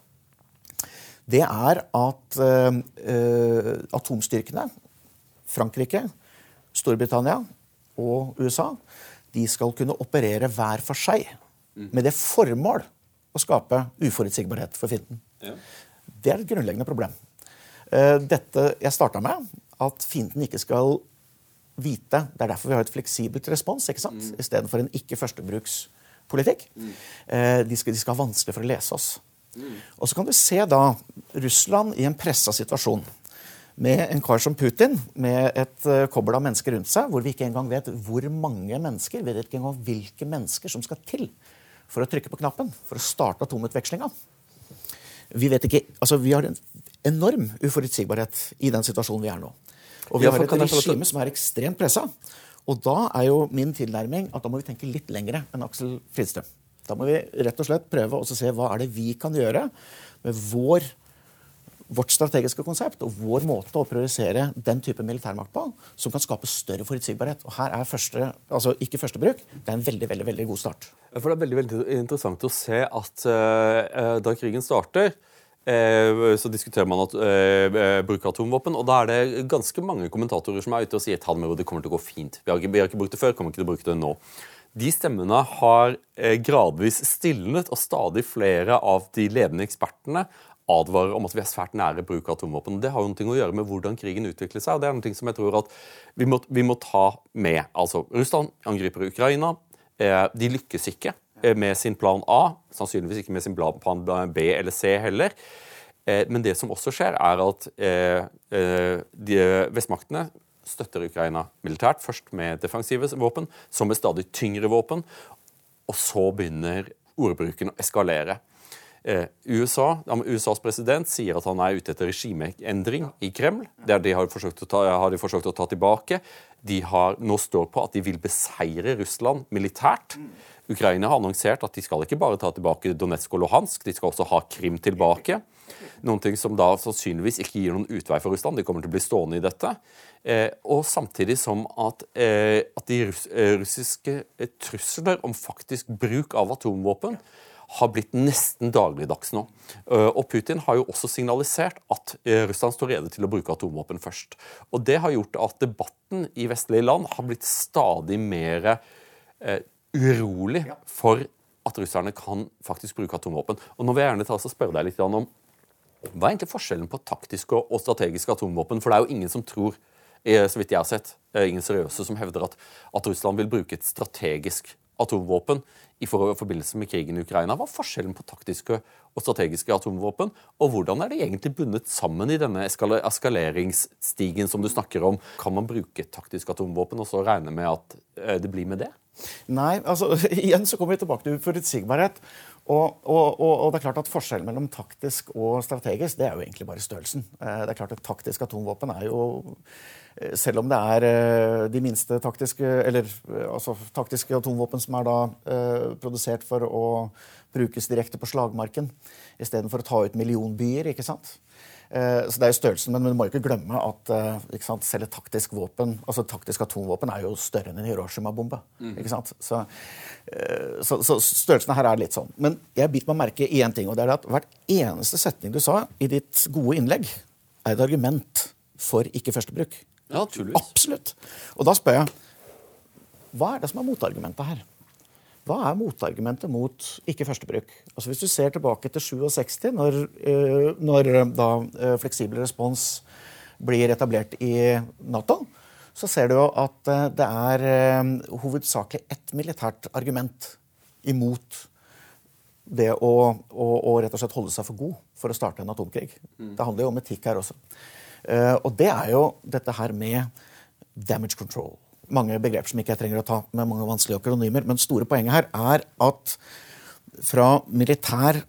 [SPEAKER 1] det er at atomstyrkene, Frankrike, Storbritannia og USA, de skal kunne operere hver for seg. Med det formål å skape uforutsigbarhet for fienden. Ja. Det er et grunnleggende problem. Dette jeg starta med, at fienden ikke skal vite. Det er derfor vi har et fleksibelt respons ikke sant? Mm. istedenfor en ikke-førstebrukspolitikk. Mm. Eh, de, skal, de, skal, ha vanskelig for å lese oss. Mm. Og så kan du se da Russland i en pressa situasjon. Med en kar som Putin, med et uh, kobbel av mennesker rundt seg, hvor vi ikke engang vet hvor mange mennesker, vi vet ikke engang hvilke mennesker som skal til for å trykke på knappen, for å starte atomutvekslinga. Vi vet ikke, altså vi har en enorm uforutsigbarhet i den situasjonen vi er nå. Og vi har et regime som er ekstremt pressa. Og da er jo min tilnærming at da må vi tenke litt lengre enn Aksel Fridstø. Da må vi rett og slett prøve å se hva er det vi kan gjøre med vår, vårt strategiske konsept og vår måte å priorisere den type militærmakt på som kan skape større forutsigbarhet. Og her er første, altså ikke første bruk, det er en veldig veldig, veldig god start.
[SPEAKER 2] For Det er veldig, veldig interessant å se at uh, da krigen starter, så diskuterer man at, eh, eh, bruk av atomvåpen. Og da er det ganske mange kommentatorer som er ute og sier at det kommer til å gå fint. Vi har, ikke, vi har ikke brukt det før, kommer ikke til å bruke det nå. De stemmene har eh, gradvis stilnet, og stadig flere av de ledende ekspertene advarer om at vi er svært nære bruk av atomvåpen. Det har jo noe å gjøre med hvordan krigen utvikler seg. og det er noe som jeg tror at vi må, vi må ta med. Altså, Russland angriper Ukraina. Eh, de lykkes ikke. Eh, med sin plan A, sannsynligvis ikke med sin plan B eller C heller. Eh, men det som også skjer, er at eh, vestmaktene støtter Ukraina militært. Først med defensive våpen, så med stadig tyngre våpen. Og så begynner ordbruken å eskalere. USA, USAs president sier at han er ute etter regimeendring i Kreml. Det de har, ta, har de forsøkt å ta tilbake. De har, nå står på at de vil beseire Russland militært. Ukraina har annonsert at de skal ikke bare ta tilbake Donetsk og Luhansk, de skal også ha Krim tilbake. Noen ting som da sannsynligvis ikke gir noen utvei for Russland. De kommer til å bli stående i dette. Eh, og samtidig som at, eh, at de russ, eh, russiske eh, trusler om faktisk bruk av atomvåpen har blitt nesten dagligdags nå. Eh, og Putin har jo også signalisert at Russland står rede til å bruke atomvåpen først. Og Det har gjort at debatten i vestlige land har blitt stadig mer urolig for at russerne kan faktisk bruke atomvåpen. Og nå vil jeg gjerne ta og spørre deg litt om hva er egentlig forskjellen på taktiske og strategiske atomvåpen? For det er jo ingen som tror, eh, så vidt jeg har sett, eh, ingen seriøse som hevder at, at Russland vil bruke et strategisk atomvåpen i forbindelse med krigen i Ukraina. Hva er forskjellen på taktiske og strategiske atomvåpen? Og hvordan er de egentlig bundet sammen i denne eskaleringsstigen som du snakker om? Kan man bruke taktiske atomvåpen og så regne med at det blir med det?
[SPEAKER 1] Nei, altså (laughs) igjen så kommer vi tilbake til uforutsigbarhet. Og, og, og, og, det er klart at Forskjellen mellom taktisk og strategisk det er jo egentlig bare størrelsen. Eh, det er klart at Taktisk atomvåpen er jo eh, Selv om det er de minste taktiske eller altså taktiske atomvåpen som er da eh, produsert for å brukes direkte på slagmarken istedenfor å ta ut millionbyer. ikke sant? Eh, så det er jo størrelsen, Men du må ikke glemme at eh, ikke sant, selv et taktisk våpen, altså taktisk atomvåpen er jo større enn en Hiroshima-bombe. Mm. ikke sant? Så, eh, så, så, størrelsen her er litt sånn. Men jeg biter meg merke i én ting. og det er at Hvert eneste setning du sa i ditt gode innlegg, er et argument for ikke førstebruk.
[SPEAKER 2] Ja,
[SPEAKER 1] Absolutt. Og da spør jeg hva er det som er motargumentet her? Hva er motargumentet mot ikke førstebruk? Altså Hvis du ser tilbake til 67, når, eh, når eh, da eh, fleksibel respons blir etablert i Nato, så ser du jo at det er hovedsakelig ett militært argument imot det å, å, å, rett og slett holde seg for god for å starte en atomkrig. Mm. Det handler jo om etikk her også. Og det er jo dette her med damage control mange begreper som ikke jeg trenger å ta med mange vanskelige akronymer. Men store poenget her er at fra militær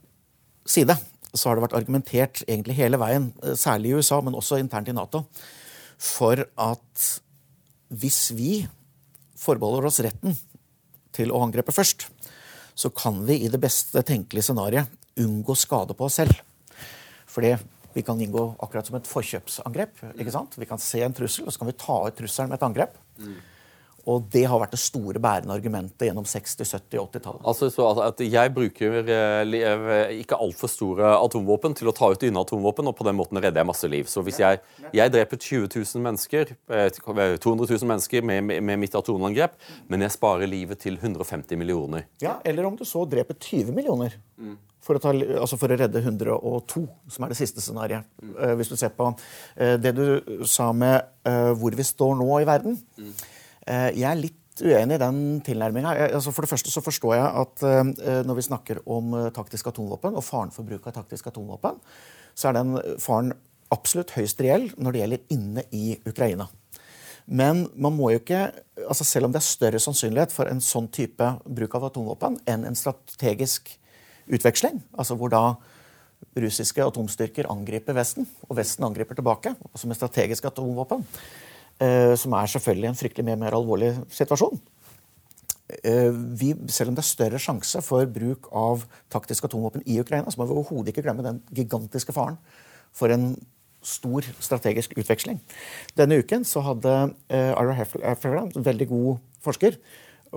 [SPEAKER 1] side så har det vært argumentert egentlig hele veien, eh, særlig i USA, men også internt i Nato, for at hvis vi forbeholder oss retten til å angrepe først, så kan vi i det beste tenkelige scenarioet unngå skade på oss selv. Fordi vi kan inngå akkurat som et forkjøpsangrep. ikke sant? Vi kan se en trussel, og så kan vi ta ut trusselen med et angrep. Mm. Og det har vært det store bærende argumentet gjennom 60-, 70-, 80-tallet.
[SPEAKER 2] Altså, så at Jeg bruker eh, eh, ikke altfor store atomvåpen til å ta ut dine atomvåpen, og på den måten redder jeg masse liv. Så hvis jeg, jeg dreper 20 000 mennesker, 200 eh, 000 mennesker med, med, med mitt atomangrep, men jeg sparer livet til 150 millioner
[SPEAKER 1] Ja, Eller om du så dreper 20 millioner. Mm for å, ta, altså for å, redde 102, som er det siste scenarioet. Mm. Hvis du ser på det du sa med hvor vi står nå i verden. Mm. Jeg er litt uenig i den tilnærminga. Altså for det første så forstår jeg at når vi snakker om taktisk atomvåpen og faren for bruk av taktisk atomvåpen, så er den faren absolutt høyst reell når det gjelder inne i Ukraina. Men man må jo ikke, altså selv om det er større sannsynlighet for en sånn type bruk av atomvåpen enn en strategisk utveksling. Altså hvor da russiske atomstyrker angriper Vesten, og Vesten angriper tilbake. Altså med strategisk atomvåpen. Eh, som er selvfølgelig en fryktelig mer, mer alvorlig situasjon. Eh, vi, selv om det er større sjanse for bruk av taktiske atomvåpen i Ukraina, så må vi overhodet ikke glemme den gigantiske faren for en stor strategisk utveksling. Denne uken så hadde eh, Ira Hefferland, en veldig god forsker,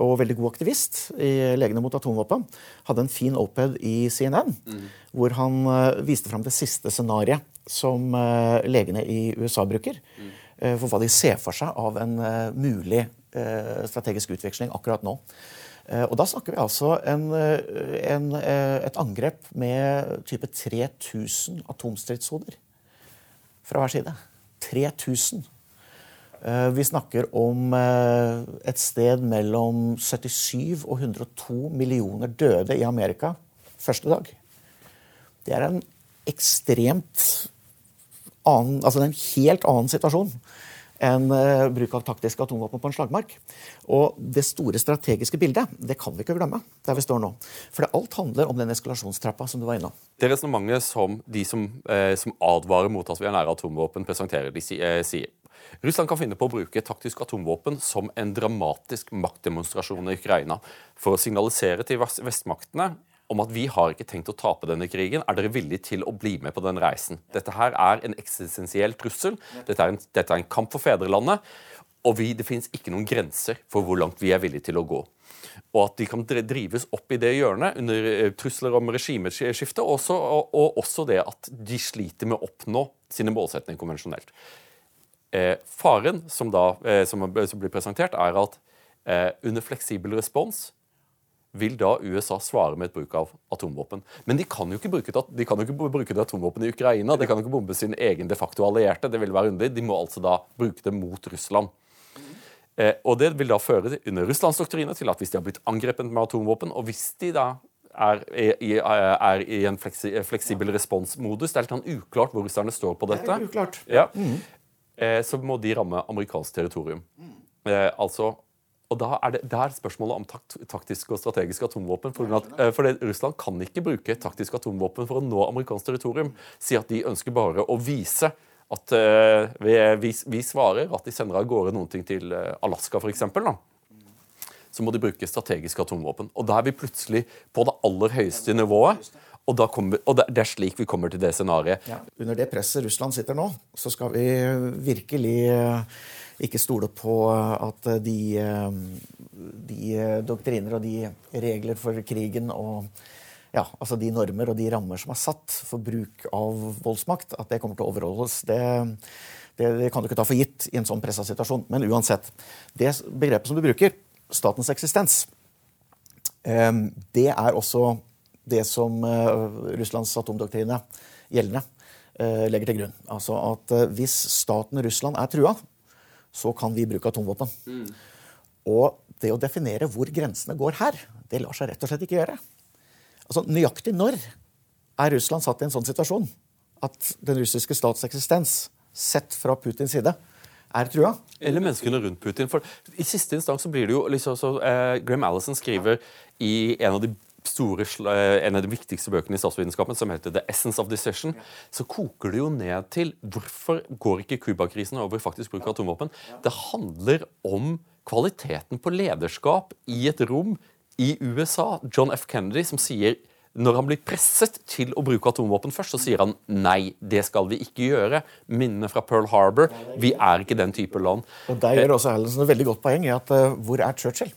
[SPEAKER 1] og veldig god aktivist i Legene mot atomvåpen, hadde en fin oped i CNN, mm. hvor han viste fram det siste scenarioet som legene i USA bruker. Mm. Uh, for hva de ser for seg av en mulig strategisk utveksling akkurat nå. Og da snakker vi altså en, en, et angrep med type 3000 atomstridshoder fra hver side. 3000. Eh, vi snakker om eh, et sted mellom 77 og 102 millioner døde i Amerika første dag. Det er en ekstremt annen Altså det er en helt annen situasjon enn eh, bruk av taktiske atomvåpen på en slagmark. Og det store strategiske bildet det kan vi ikke glemme der vi står nå. For alt handler om den eskalasjonstrappa som du var innom.
[SPEAKER 2] Det resonnementet som de som, eh, som, advarer mot at vi er nære atomvåpen, presenterer, de sier Russland kan finne på å bruke taktisk atomvåpen som en dramatisk maktdemonstrasjon i Ukraina for å signalisere til vestmaktene om at vi har ikke tenkt å tape denne krigen. Er dere villige til å bli med på den reisen? Dette her er en eksistensiell trussel. Dette er en, dette er en kamp for fedrelandet. Og vi, det finnes ikke noen grenser for hvor langt vi er villige til å gå. Og at de kan drives opp i det hjørnet under eh, trusler om regimeskifte, og, og også det at de sliter med å oppnå sine målsetninger konvensjonelt. Eh, faren som, da, eh, som, som, blir presentert, er at eh, under fleksibel respons vil da USA svare med et bruk av atomvåpen. Men de kan jo ikke bruke det, de kan jo ikke bruke det atomvåpen i Ukraina. De kan jo ikke bombe sin egen de facto allierte. Det vil være underlig. De må altså da bruke det mot Russland. Eh, og Det vil da føre under Russlands doktrine til at hvis de har blitt angrepet med atomvåpen, og hvis de da er, i, er i en fleksi, fleksibel responsmodus. Det er litt sånn uklart hvor russerne står på dette.
[SPEAKER 1] Det er uklart.
[SPEAKER 2] Ja. Mm. Eh, så må de ramme amerikansk territorium. Eh, altså og da er det, det er spørsmålet om takt, taktiske og strategiske atomvåpen. For, at, eh, for det, Russland kan ikke bruke taktiske atomvåpen for å nå amerikansk territorium. Si at de ønsker bare å vise at uh, vi, vi, vi, svarer at de sender av gårde noen ting til Alaska, f.eks så må de bruke strategiske atomvåpen. Og da er vi plutselig på det aller høyeste nivået. Og, kommer, og, det er slik vi kommer til det scenarioet. Ja.
[SPEAKER 1] Under det presset Russland sitter nå, så skal vi virkelig eh, ikke stole på at de, eh, de doktriner og de regler for krigen og ja, altså de normer og de rammer som er satt for bruk av voldsmakt, at det kommer til å overholdes. Det, det, det kan du ikke ta for gitt i en sånn pressa situasjon. Men uansett. Det begrepet som du bruker, statens eksistens. Ehm, det er også det som eh, Russlands atomdoktrine gjeldende eh, legger til grunn. Altså at eh, hvis staten Russland er trua, så kan vi bruke atomvåpen. Mm. Og det å definere hvor grensene går her, det lar seg rett og slett ikke gjøre. Altså Nøyaktig når er Russland satt i en sånn situasjon at den russiske stats eksistens, sett fra Putins side, er trua.
[SPEAKER 2] Eller menneskene rundt Putin. For I siste instans så blir det jo liksom så, eh, Graham Allison skriver i en av de store, eh, en av de viktigste bøkene i statsvitenskapen, som heter The Essence of Decision, så koker det jo ned til hvorfor går ikke Cuba-krisen over faktisk bruk av atomvåpen. Det handler om kvaliteten på lederskap i et rom i USA. John F. Kennedy som sier når han blir presset til å bruke atomvåpen først, så sier han nei, det skal vi ikke gjøre. Minnene fra Pearl Harbor. Vi er ikke den type land.
[SPEAKER 1] Og Der gjør også Hellensen et veldig godt poeng i at uh, hvor er Churchill?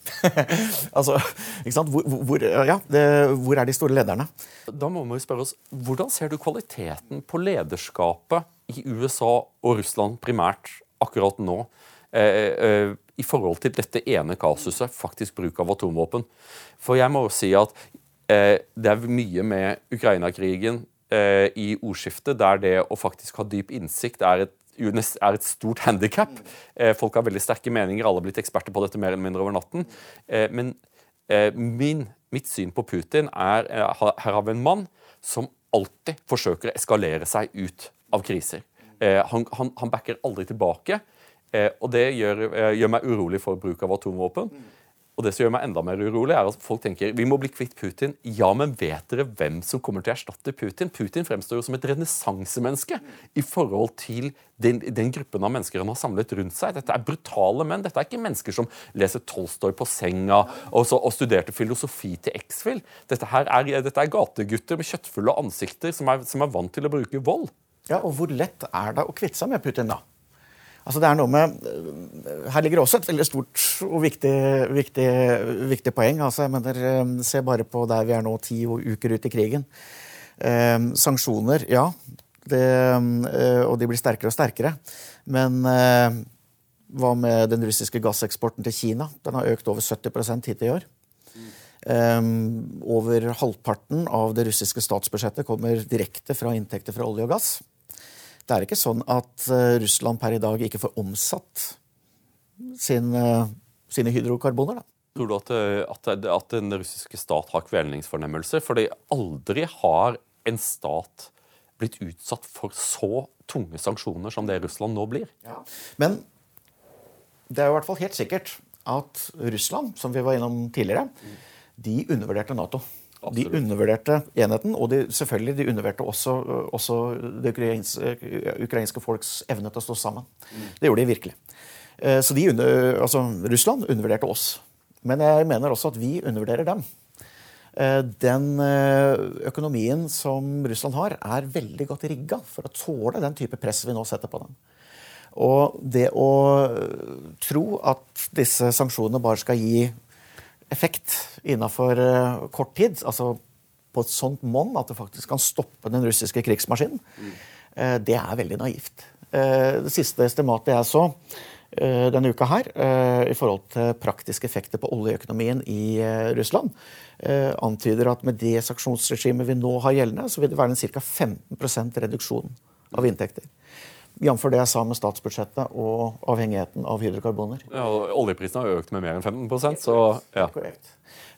[SPEAKER 1] (laughs) altså, ikke sant? Hvor, hvor, ja, det, hvor, er de store lederne?
[SPEAKER 2] Da må vi spørre oss, Hvordan ser du kvaliteten på lederskapet i USA og Russland primært akkurat nå? Eh, eh, i forhold til dette ene kasuset, faktisk bruk av atomvåpen. For jeg må jo si at Eh, det er mye med Ukraina-krigen eh, i ordskiftet der det å faktisk ha dyp innsikt er et, er et stort handikap. Eh, folk har veldig sterke meninger, alle har blitt eksperter på dette mer eller mindre over natten. men min, mitt syn på Putin er her har vi en mann som alltid forsøker å eskalere seg ut av kriser. Han, han, han backer aldri tilbake, og det gjør, gjør meg urolig for bruk av atomvåpen. Og det som gjør meg enda mer urolig, er at folk tenker vi må bli kvitt Putin. Ja, men vet dere hvem som kommer til å erstatte Putin? Putin fremstår jo som et renessansemenneske i forhold til den, den, gruppen av mennesker han har samlet rundt seg. Dette er brutale menn. Dette er ikke mennesker som leser Tolstoy på senga og, så, og studerte filosofi til X-Fill. Dette, er, dette er gategutter med kjøttfulle ansikter som er, som er vant til å bruke vold.
[SPEAKER 1] Ja, og Hvor lett er det å kvitte seg med Putin, da? Altså det er noe med, Her ligger også et veldig stort og viktig, viktig, viktig poeng. Altså jeg mener, eh, Se bare på der vi er nå, ti uker ut i krigen. Eh, sanksjoner, ja. Det, eh, og de blir sterkere og sterkere. Men eh, hva med den russiske gasseksporten til Kina? Den har økt over 70 hittil i år. Um, over halvparten av det russiske statsbudsjettet kommer direkte fra inntekter fra olje og gass. Det er ikke sånn at eh, Russland per i dag ikke får omsatt sin, eh, sine hydrokarboner. da.
[SPEAKER 2] Tror du at, eh, at, at, den russiske stat har kvelningsfornemmelser? Fordi aldri har en stat blitt utsatt for så tunge sanksjoner som det Russland nå blir. Ja.
[SPEAKER 1] Men det er jo i hvert fall helt sikkert at Russland, som vi var innom tidligere, de undervurderte Nato. De undervurderte enheten, og de, selvfølgelig de undervurderte også, også det ukrainske, ukrainske, folks evne til å stå sammen. Mm. Det gjorde de virkelig. Eh, så de under, altså, Russland undervurderte oss. Men jeg mener også at vi undervurderer dem. Eh, den eh, økonomien som Russland har, er veldig godt rigga for å tåle den type press vi nå setter på dem. Og det å tro at disse sanksjonene bare skal gi effekt innafor uh, kort tid, altså på et sånt monn at det faktisk kan stoppe den russiske krigsmaskinen, uh, det er veldig naivt. Uh, det siste estimatet jeg så denne uka her, i forhold til praktiske effekter på oljeøkonomien i Russland, antyder at med det sanksjonsregimet vi nå har gjeldende, så vil det være en ca. 15% reduksjon av inntekter. Jf. det jeg sa med statsbudsjettet og avhengigheten av hydrokarboner.
[SPEAKER 2] Ja, og Oljeprisen har økt med mer enn 15 så ja.
[SPEAKER 1] Korrekt.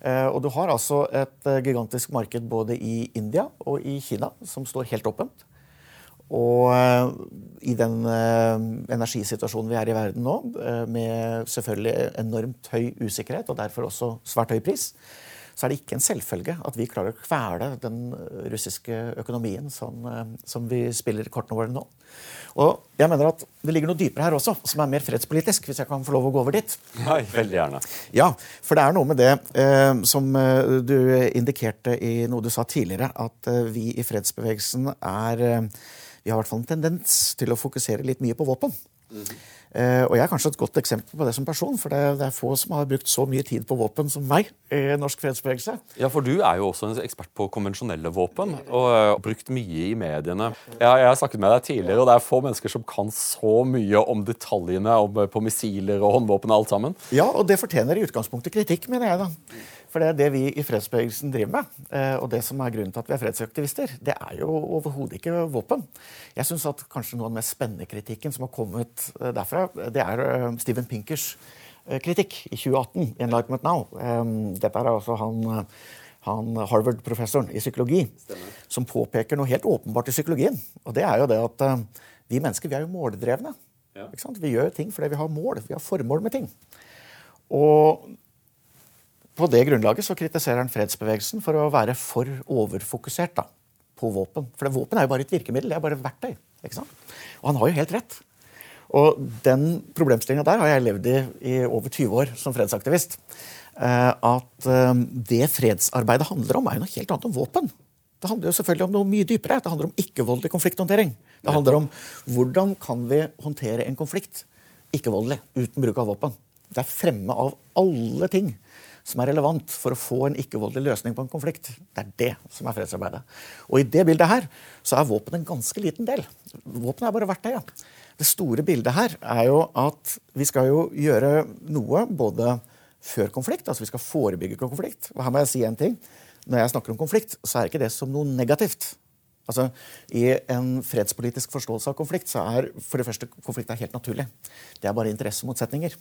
[SPEAKER 1] Eh, og du har altså et eh, gigantisk marked både i India og i Kina som står helt åpent. Og eh, i den energisituasjonen vi er i verden nå, med selvfølgelig enormt høy usikkerhet og derfor også svært høy pris, så er det ikke en selvfølge at vi klarer å kvele den russiske økonomien sånn som vi spiller kortene våre nå. Og jeg mener at Det ligger noe dypere her også, som er mer fredspolitisk. hvis jeg kan få lov å gå over dit.
[SPEAKER 2] Nei, veldig gjerne.
[SPEAKER 1] Ja, for det er noe med det eh, som eh, du indikerte i noe du sa tidligere, at eh, vi i fredsbevegelsen er eh, Vi har i hvert fall en tendens til å fokusere litt mye på våpen. Mm og jeg er kanskje et godt eksempel på det som person, for det, er få som har brukt så mye tid på våpen som meg i norsk fredsbevegelse.
[SPEAKER 2] Ja, for du er jo også en ekspert på konvensjonelle våpen, og har uh, brukt mye i mediene. Jeg, jeg, har snakket med deg tidligere, og det er få mennesker som kan så mye om detaljene om, på missiler og håndvåpen og alt sammen.
[SPEAKER 1] Ja, og det fortjener i utgangspunktet kritikk, mener jeg. da. For det det vi i fredsbevegelsen driver med, eh, og det som er grunnen til at vi er fredsaktivister, det er jo overhodet ikke våpen. Jeg syns at kanskje noe av den mest spennende kritikken som har kommet eh, derfra, det er eh, Steven Pinkers kritikk i 2018 i Enlightenment Now. Dette er altså han, han Harvard-professoren i psykologi Stemmer. som påpeker noe helt åpenbart i psykologien. Og det er jo det at vi mennesker vi er jo måldrevne. Ja. Vi gjør ting fordi vi har mål. Vi har formål med ting. Og på det grunnlaget så kritiserer han fredsbevegelsen for å være for overfokusert da, på våpen. For våpen er jo bare et virkemiddel, det er bare et verktøy. ikke sant? Og han har jo helt rett. Og den problemstillinga der har jeg levd i i over 20 år som fredsaktivist. Eh, at eh, det fredsarbeidet handler om, er jo noe helt annet om våpen. Det handler jo selvfølgelig om noe mye dypere. Det handler om ikke-voldelig konflikthåndtering. Det handler om hvordan kan vi håndtere en konflikt ikke-voldelig uten bruk av våpen. Det er fremme av alle ting som er relevant for å få en ikke-voldelig løsning på en konflikt. Det er det som er fredsarbeidet. Og i det bildet her så er våpen en ganske liten del. Våpen er bare verktøy. Ja. Det store bildet her er jo at vi skal jo gjøre noe både før konflikt, altså vi skal forebygge konflikt. Og her må jeg si en ting. Når jeg snakker om konflikt, så er ikke det som noe negativt. Altså, I en fredspolitisk forståelse av konflikt så er for det første konflikt er helt naturlig. Det er bare interessemotsetninger.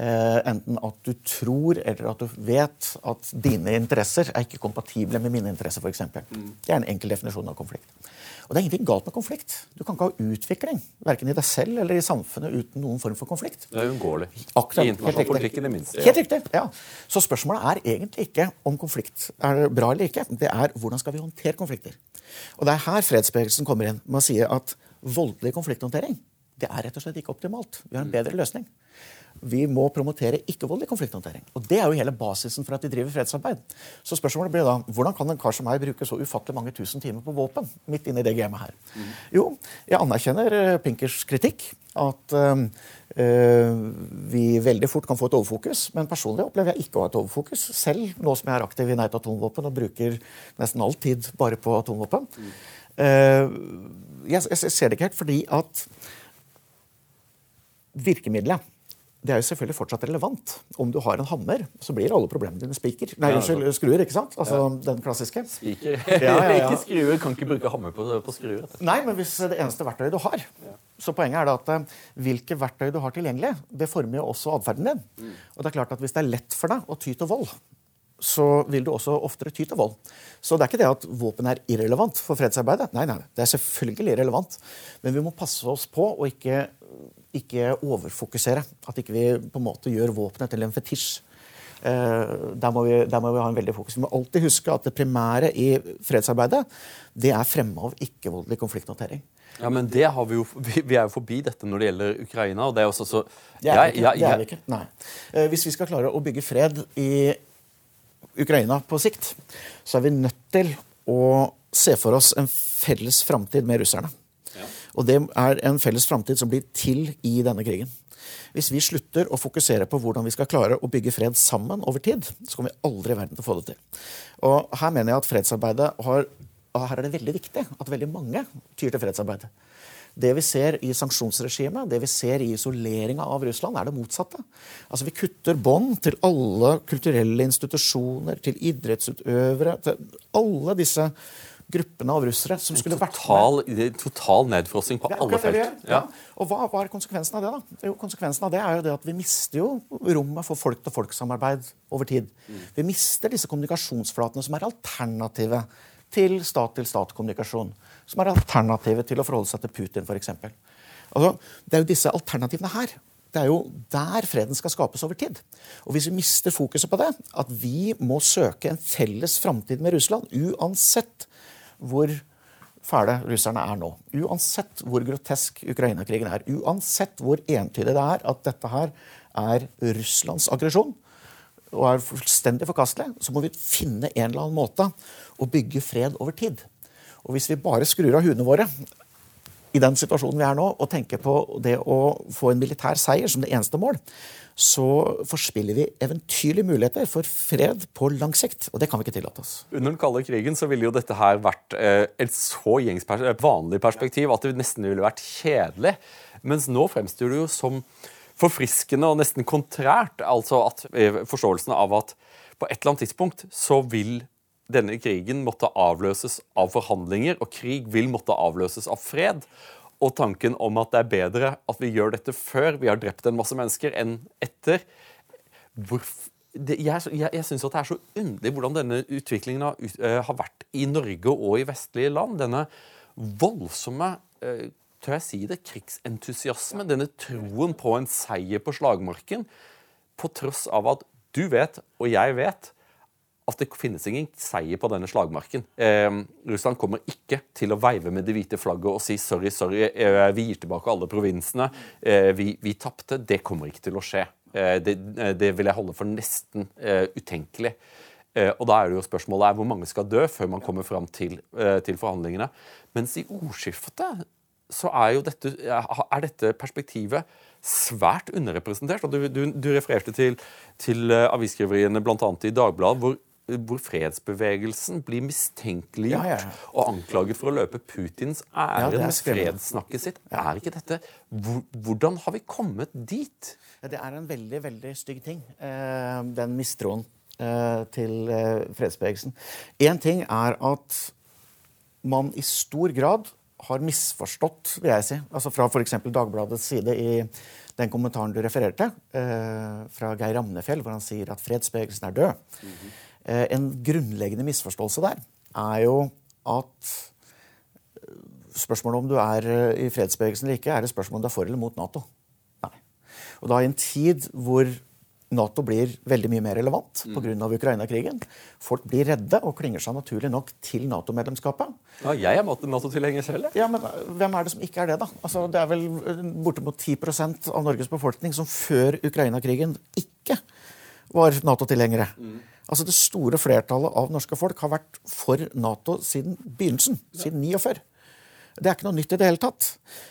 [SPEAKER 1] Eh, enten at du tror eller at du vet at dine interesser er ikke kompatible med mine interesser. For eksempel. mm. Det er en enkel definisjon av konflikt. Og det er ingenting galt med konflikt. Du kan ikke ha utvikling verken i deg selv eller i samfunnet uten noen form for konflikt.
[SPEAKER 2] Det er uunngåelig.
[SPEAKER 1] I
[SPEAKER 2] internasjonal politikk i det minste.
[SPEAKER 1] Helt riktig, ja. Så spørsmålet er egentlig ikke om konflikt er bra eller ikke. Det er hvordan skal vi håndtere konflikter. Og det er her fredsbevegelsen kommer inn med å si at voldelig konflikthåndtering det er rett og slett ikke optimalt. Vi har en bedre løsning vi må promotere ikke-voldelig konflikthåndtering. Og Det er jo hele basisen for at de driver fredsarbeid. Så spørsmålet blir da, Hvordan kan en kar som meg bruke så ufattelig mange tusen timer på våpen? midt inne i det gamet her? Mm. Jo, jeg anerkjenner uh, Pinkers kritikk. At øh, vi veldig fort kan få et overfokus. Men personlig opplever jeg ikke å ha et overfokus. Selv nå som jeg er aktiv i Nei til atomvåpen og bruker nesten all tid bare på atomvåpen. Mm. Uh, jeg, jeg ser det ikke helt fordi at virkemidlet det er jo selvfølgelig fortsatt relevant. Om du har en hammer, så blir alle problemene dine spiker. Nei, unnskyld, skruer. ikke sant? Altså ja. Den klassiske.
[SPEAKER 2] Spiker. Ja, ja, (laughs) ikke skruer. Kan ikke bruke hammer på, på skruer.
[SPEAKER 1] Nei, men hvis det eneste verktøyet du har Så poenget er da at eh, hvilke verktøy du har tilgjengelig, det former jo også atferden din. Mm. Og det er klart at hvis det er lett for deg å ty til vold, så vil du også oftere ty til vold. Så det er ikke det at våpen er irrelevant for fredsarbeidet. Nei, nei, det er selvfølgelig relevant. Men vi må passe oss på å ikke ikke overfokusere. At ikke vi på en måte gjør våpenet til en fetisj. Eh, der, må vi, der, må vi, ha en veldig fokus. Vi må alltid huske at det primære i fredsarbeidet det er fremme av ikke-voldelig konflikthåndtering.
[SPEAKER 2] Ja, men det har vi, jo, vi, er jo forbi dette når det gjelder Ukraina. og Det er også så...
[SPEAKER 1] Det er vi ikke. det er vi ikke. Nei. Eh, hvis vi skal klare å bygge fred i Ukraina på sikt, så er vi nødt til å se for oss en felles framtid med russerne. Og det er en felles framtid som blir til i denne krigen. Hvis vi slutter å fokusere på hvordan vi skal klare å bygge fred sammen over tid, så kommer vi aldri i verden til å få det til. Og her mener jeg at fredsarbeidet har Her er det veldig viktig at veldig mange tyr til fredsarbeidet. Det vi ser i sanksjonsregimet, det vi ser i isoleringa av Russland, er det motsatte. Altså Vi kutter bånd til alle kulturelle institusjoner, til idrettsutøvere, til alle disse gruppene av russere som skulle vært
[SPEAKER 2] med. total nedfrossing på alle felt.
[SPEAKER 1] Ja. Og hva, hva er konsekvensen av det? da? Jo, konsekvensen av det er jo det at Vi mister jo rommet for folk-til-folk-samarbeid over tid. Vi mister disse kommunikasjonsflatene som er alternativet til stat-til-stat-kommunikasjon. Som er alternativet til å forholde seg til Putin, f.eks. Altså, det er jo disse alternativene her. Det er jo der freden skal skapes over tid. Og hvis vi mister fokuset på det, at vi må søke en felles framtid med Russland, uansett hvor fæle russerne er nå, uansett hvor grotesk Ukraina-krigen er, uansett hvor entydig det er at dette her er Russlands aggresjon, og er fullstendig forkastelig, så må vi finne en eller annen måte å bygge fred over tid. Og hvis vi bare skrur av huene våre i den situasjonen vi er nå, og tenker på det å få en militær seier som det eneste mål, så forspiller vi eventyrlige muligheter for fred på lang sikt. Og det kan vi ikke tillate oss.
[SPEAKER 2] Under den kalde krigen så ville jo dette her vært eh, et så pers vanlig perspektiv at det nesten ville vært kjedelig. Mens nå fremstår det jo som forfriskende og nesten kontrært. Altså at eh, forståelsen av at på et eller annet tidspunkt så vil denne krigen måtte avløses av forhandlinger, og krig vil måtte avløses av fred. Og tanken om at det er bedre at vi gjør dette før vi har drept en masse mennesker, enn etter. Det, jeg jeg, jeg syns det er så underlig hvordan denne utviklingen har, eh, har vært i Norge og i vestlige land. Denne voldsomme uh, tør jeg si det, krigsentusiasme, denne troen på en seier på slagmarken, på tross av at du vet, og jeg vet, at det finnes ingen seier på denne slagmarken. Eh, Russland kommer ikke til å veive med det hvite flagget og si sorry, sorry, eh, vi gir tilbake alle provinsene, eh, vi, vi tapte. Det kommer ikke til å skje. Eh, det, eh, det vil jeg holde for nesten eh, utenkelig. Og da er det jo spørsmålet er hvor mange skal dø før man kommer fram til, til forhandlingene. Mens i ordskiftet så er jo dette, er dette perspektivet svært underrepresentert. og Du, du, du refererte til, til avisskriveriene bl.a. i Dagbladet, hvor, hvor fredsbevegelsen blir mistenkeliggjort
[SPEAKER 1] Ja, ja, ja.
[SPEAKER 2] og anklaget for å løpe Putins
[SPEAKER 1] er
[SPEAKER 2] med fredssnakket sitt. Er ikke dette Hvordan har vi kommet dit?
[SPEAKER 1] Det er en veldig veldig stygg ting, eh, den mistroen eh, til eh, fredsbevegelsen. Én ting er at man i stor grad har misforstått, vil jeg si. Altså Fra f.eks. Dagbladets side i den kommentaren du refererte, eh, fra Geir Ramnefjell, hvor han sier at fredsbevegelsen er død. eh, en grunnleggende misforståelse der er jo at spørsmålet om du er eh, i fredsbevegelsen eller ikke, er det spørsmål om du er for eller mot Nato. Nei. Og da i en tid hvor Nato blir veldig mye mer relevant pga. av Ukraina-krigen. Folk blir redde og klinger seg naturlig nok til Nato-medlemskapet.
[SPEAKER 2] Ja, jeg er Nato-tilhenger selv. jeg.
[SPEAKER 1] Ja, men eh, hvem er det som ikke er det, da? Altså, det er vel eh, bortimot 10 av Norges befolkning som før Ukraina-krigen ikke var Nato-tilhengere. Altså Det store flertallet av norske folk har vært for Nato siden begynnelsen. Siden 49. Det er ikke noe nytt i det hele tatt.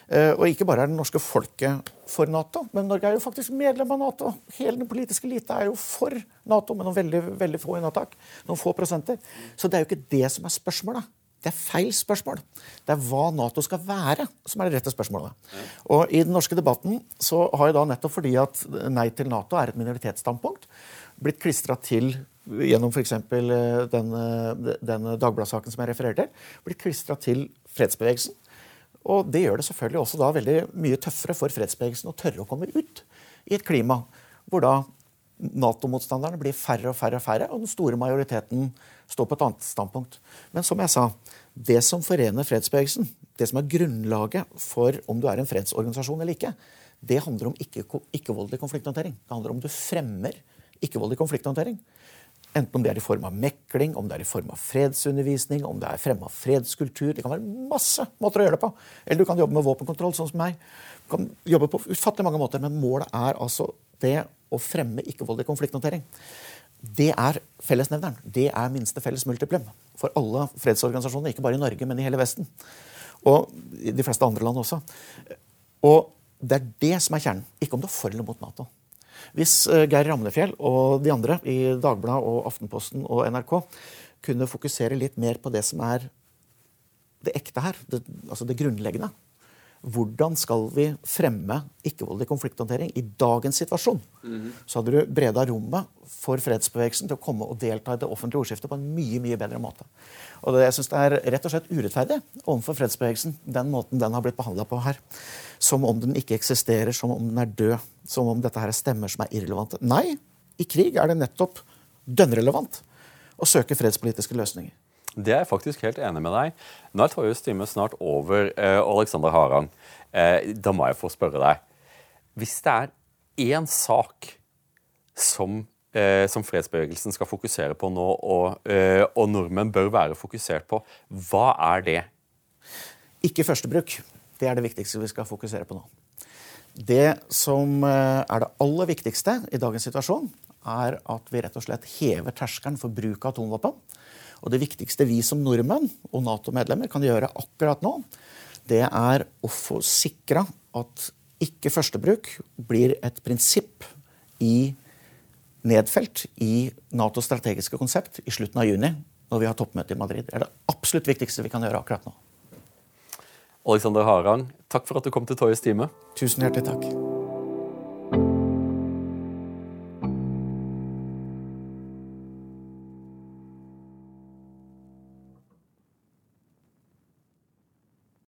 [SPEAKER 1] Eh, Og ikke bare er det norske folket for Nato, men Norge er jo faktisk medlem av Nato. Hele den politiske elite er jo for Nato, med noen veldig, veldig få unntak. Noen få prosenter. Så det er jo ikke det som er spørsmålet. Det er feil spørsmål. Det er hva Nato skal være, som er det rette spørsmålet. Og i den norske debatten så har jo da nettopp fordi at nei til Nato er et minoritetsstandpunkt, blitt klistra til gjennom f.eks. Den, den Dagbladet-saken som jeg refererte til, blitt klistra til fredsbevegelsen. Og det gjør det selvfølgelig også da veldig mye tøffere for fredsbevegelsen å tørre å komme ut i et klima hvor da Nato-motstanderne blir færre og færre og færre, og den store majoriteten står på et annet standpunkt. Men som jeg sa, det som forener fredsbevegelsen, det som er grunnlaget for om du er en fredsorganisasjon eller ikke, det handler om ikke- ikke-voldelig konflikthåndtering. Det handler om du fremmer ikke-voldelig konflikthåndtering. Enten om det er i form av mekling, om det er i form av fredsundervisning, om det er fremme av fredskultur. Det kan være masse måter å gjøre det på. Eller du kan jobbe med våpenkontroll, sånn som meg. Du kan jobbe på ufattelig mange måter, men målet er altså det å fremme ikke-voldelig konflikthåndtering. Det er fellesnevneren. Det er minste felles multiplum for alle fredsorganisasjoner, ikke bare i Norge, men i hele Vesten. Og i de fleste andre land også. Og det er det som er kjernen. Ikke om du er for eller mot Nato. Hvis eh, Geir Ramnefjell og de andre i Dagbladet og Aftenposten og NRK kunne fokusere litt mer på det som er det ekte her, det, altså det grunnleggende, hvordan skal vi fremme ikke-voldelig konflikthåndtering i dagens situasjon, så hadde du breda rommet for fredsbevegelsen til å komme og delta i det offentlige ordskiftet på en mye mye bedre måte. Og det, Jeg synes det er rett og slett urettferdig overfor fredsbevegelsen, den måten den har blitt behandla på her. Som om den ikke eksisterer, som om den er død, som om dette her er stemmer som er irrelevante. Nei, i krig er det nettopp dønnrelevant å søke fredspolitiske løsninger.
[SPEAKER 2] Det er jeg faktisk helt enig med deg. Nå er Torjus time snart over, eh, Alexander Harang. Eh, da må jeg få spørre deg. Hvis det er én sak som, eh, som, fredsbevegelsen skal fokusere på nå, og, og nordmenn bør være fokusert på, hva er det?
[SPEAKER 1] Ikke førstebruk. Det er det viktigste vi skal fokusere på nå. Det som er det aller viktigste i dagens situasjon, er at vi rett og slett hever terskelen for bruk av atomvåpen. Og det viktigste vi som nordmenn og Nato-medlemmer kan gjøre akkurat nå, det er å få sikra at ikke førstebruk blir et prinsipp i nedfelt i Natos strategiske konsept i slutten av juni, når vi har toppmøte i Madrid. Det er det absolutt viktigste vi kan gjøre akkurat nå.
[SPEAKER 2] Alexander Harang, takk for at du kom til Toyes time.
[SPEAKER 1] Tusen hjertelig takk.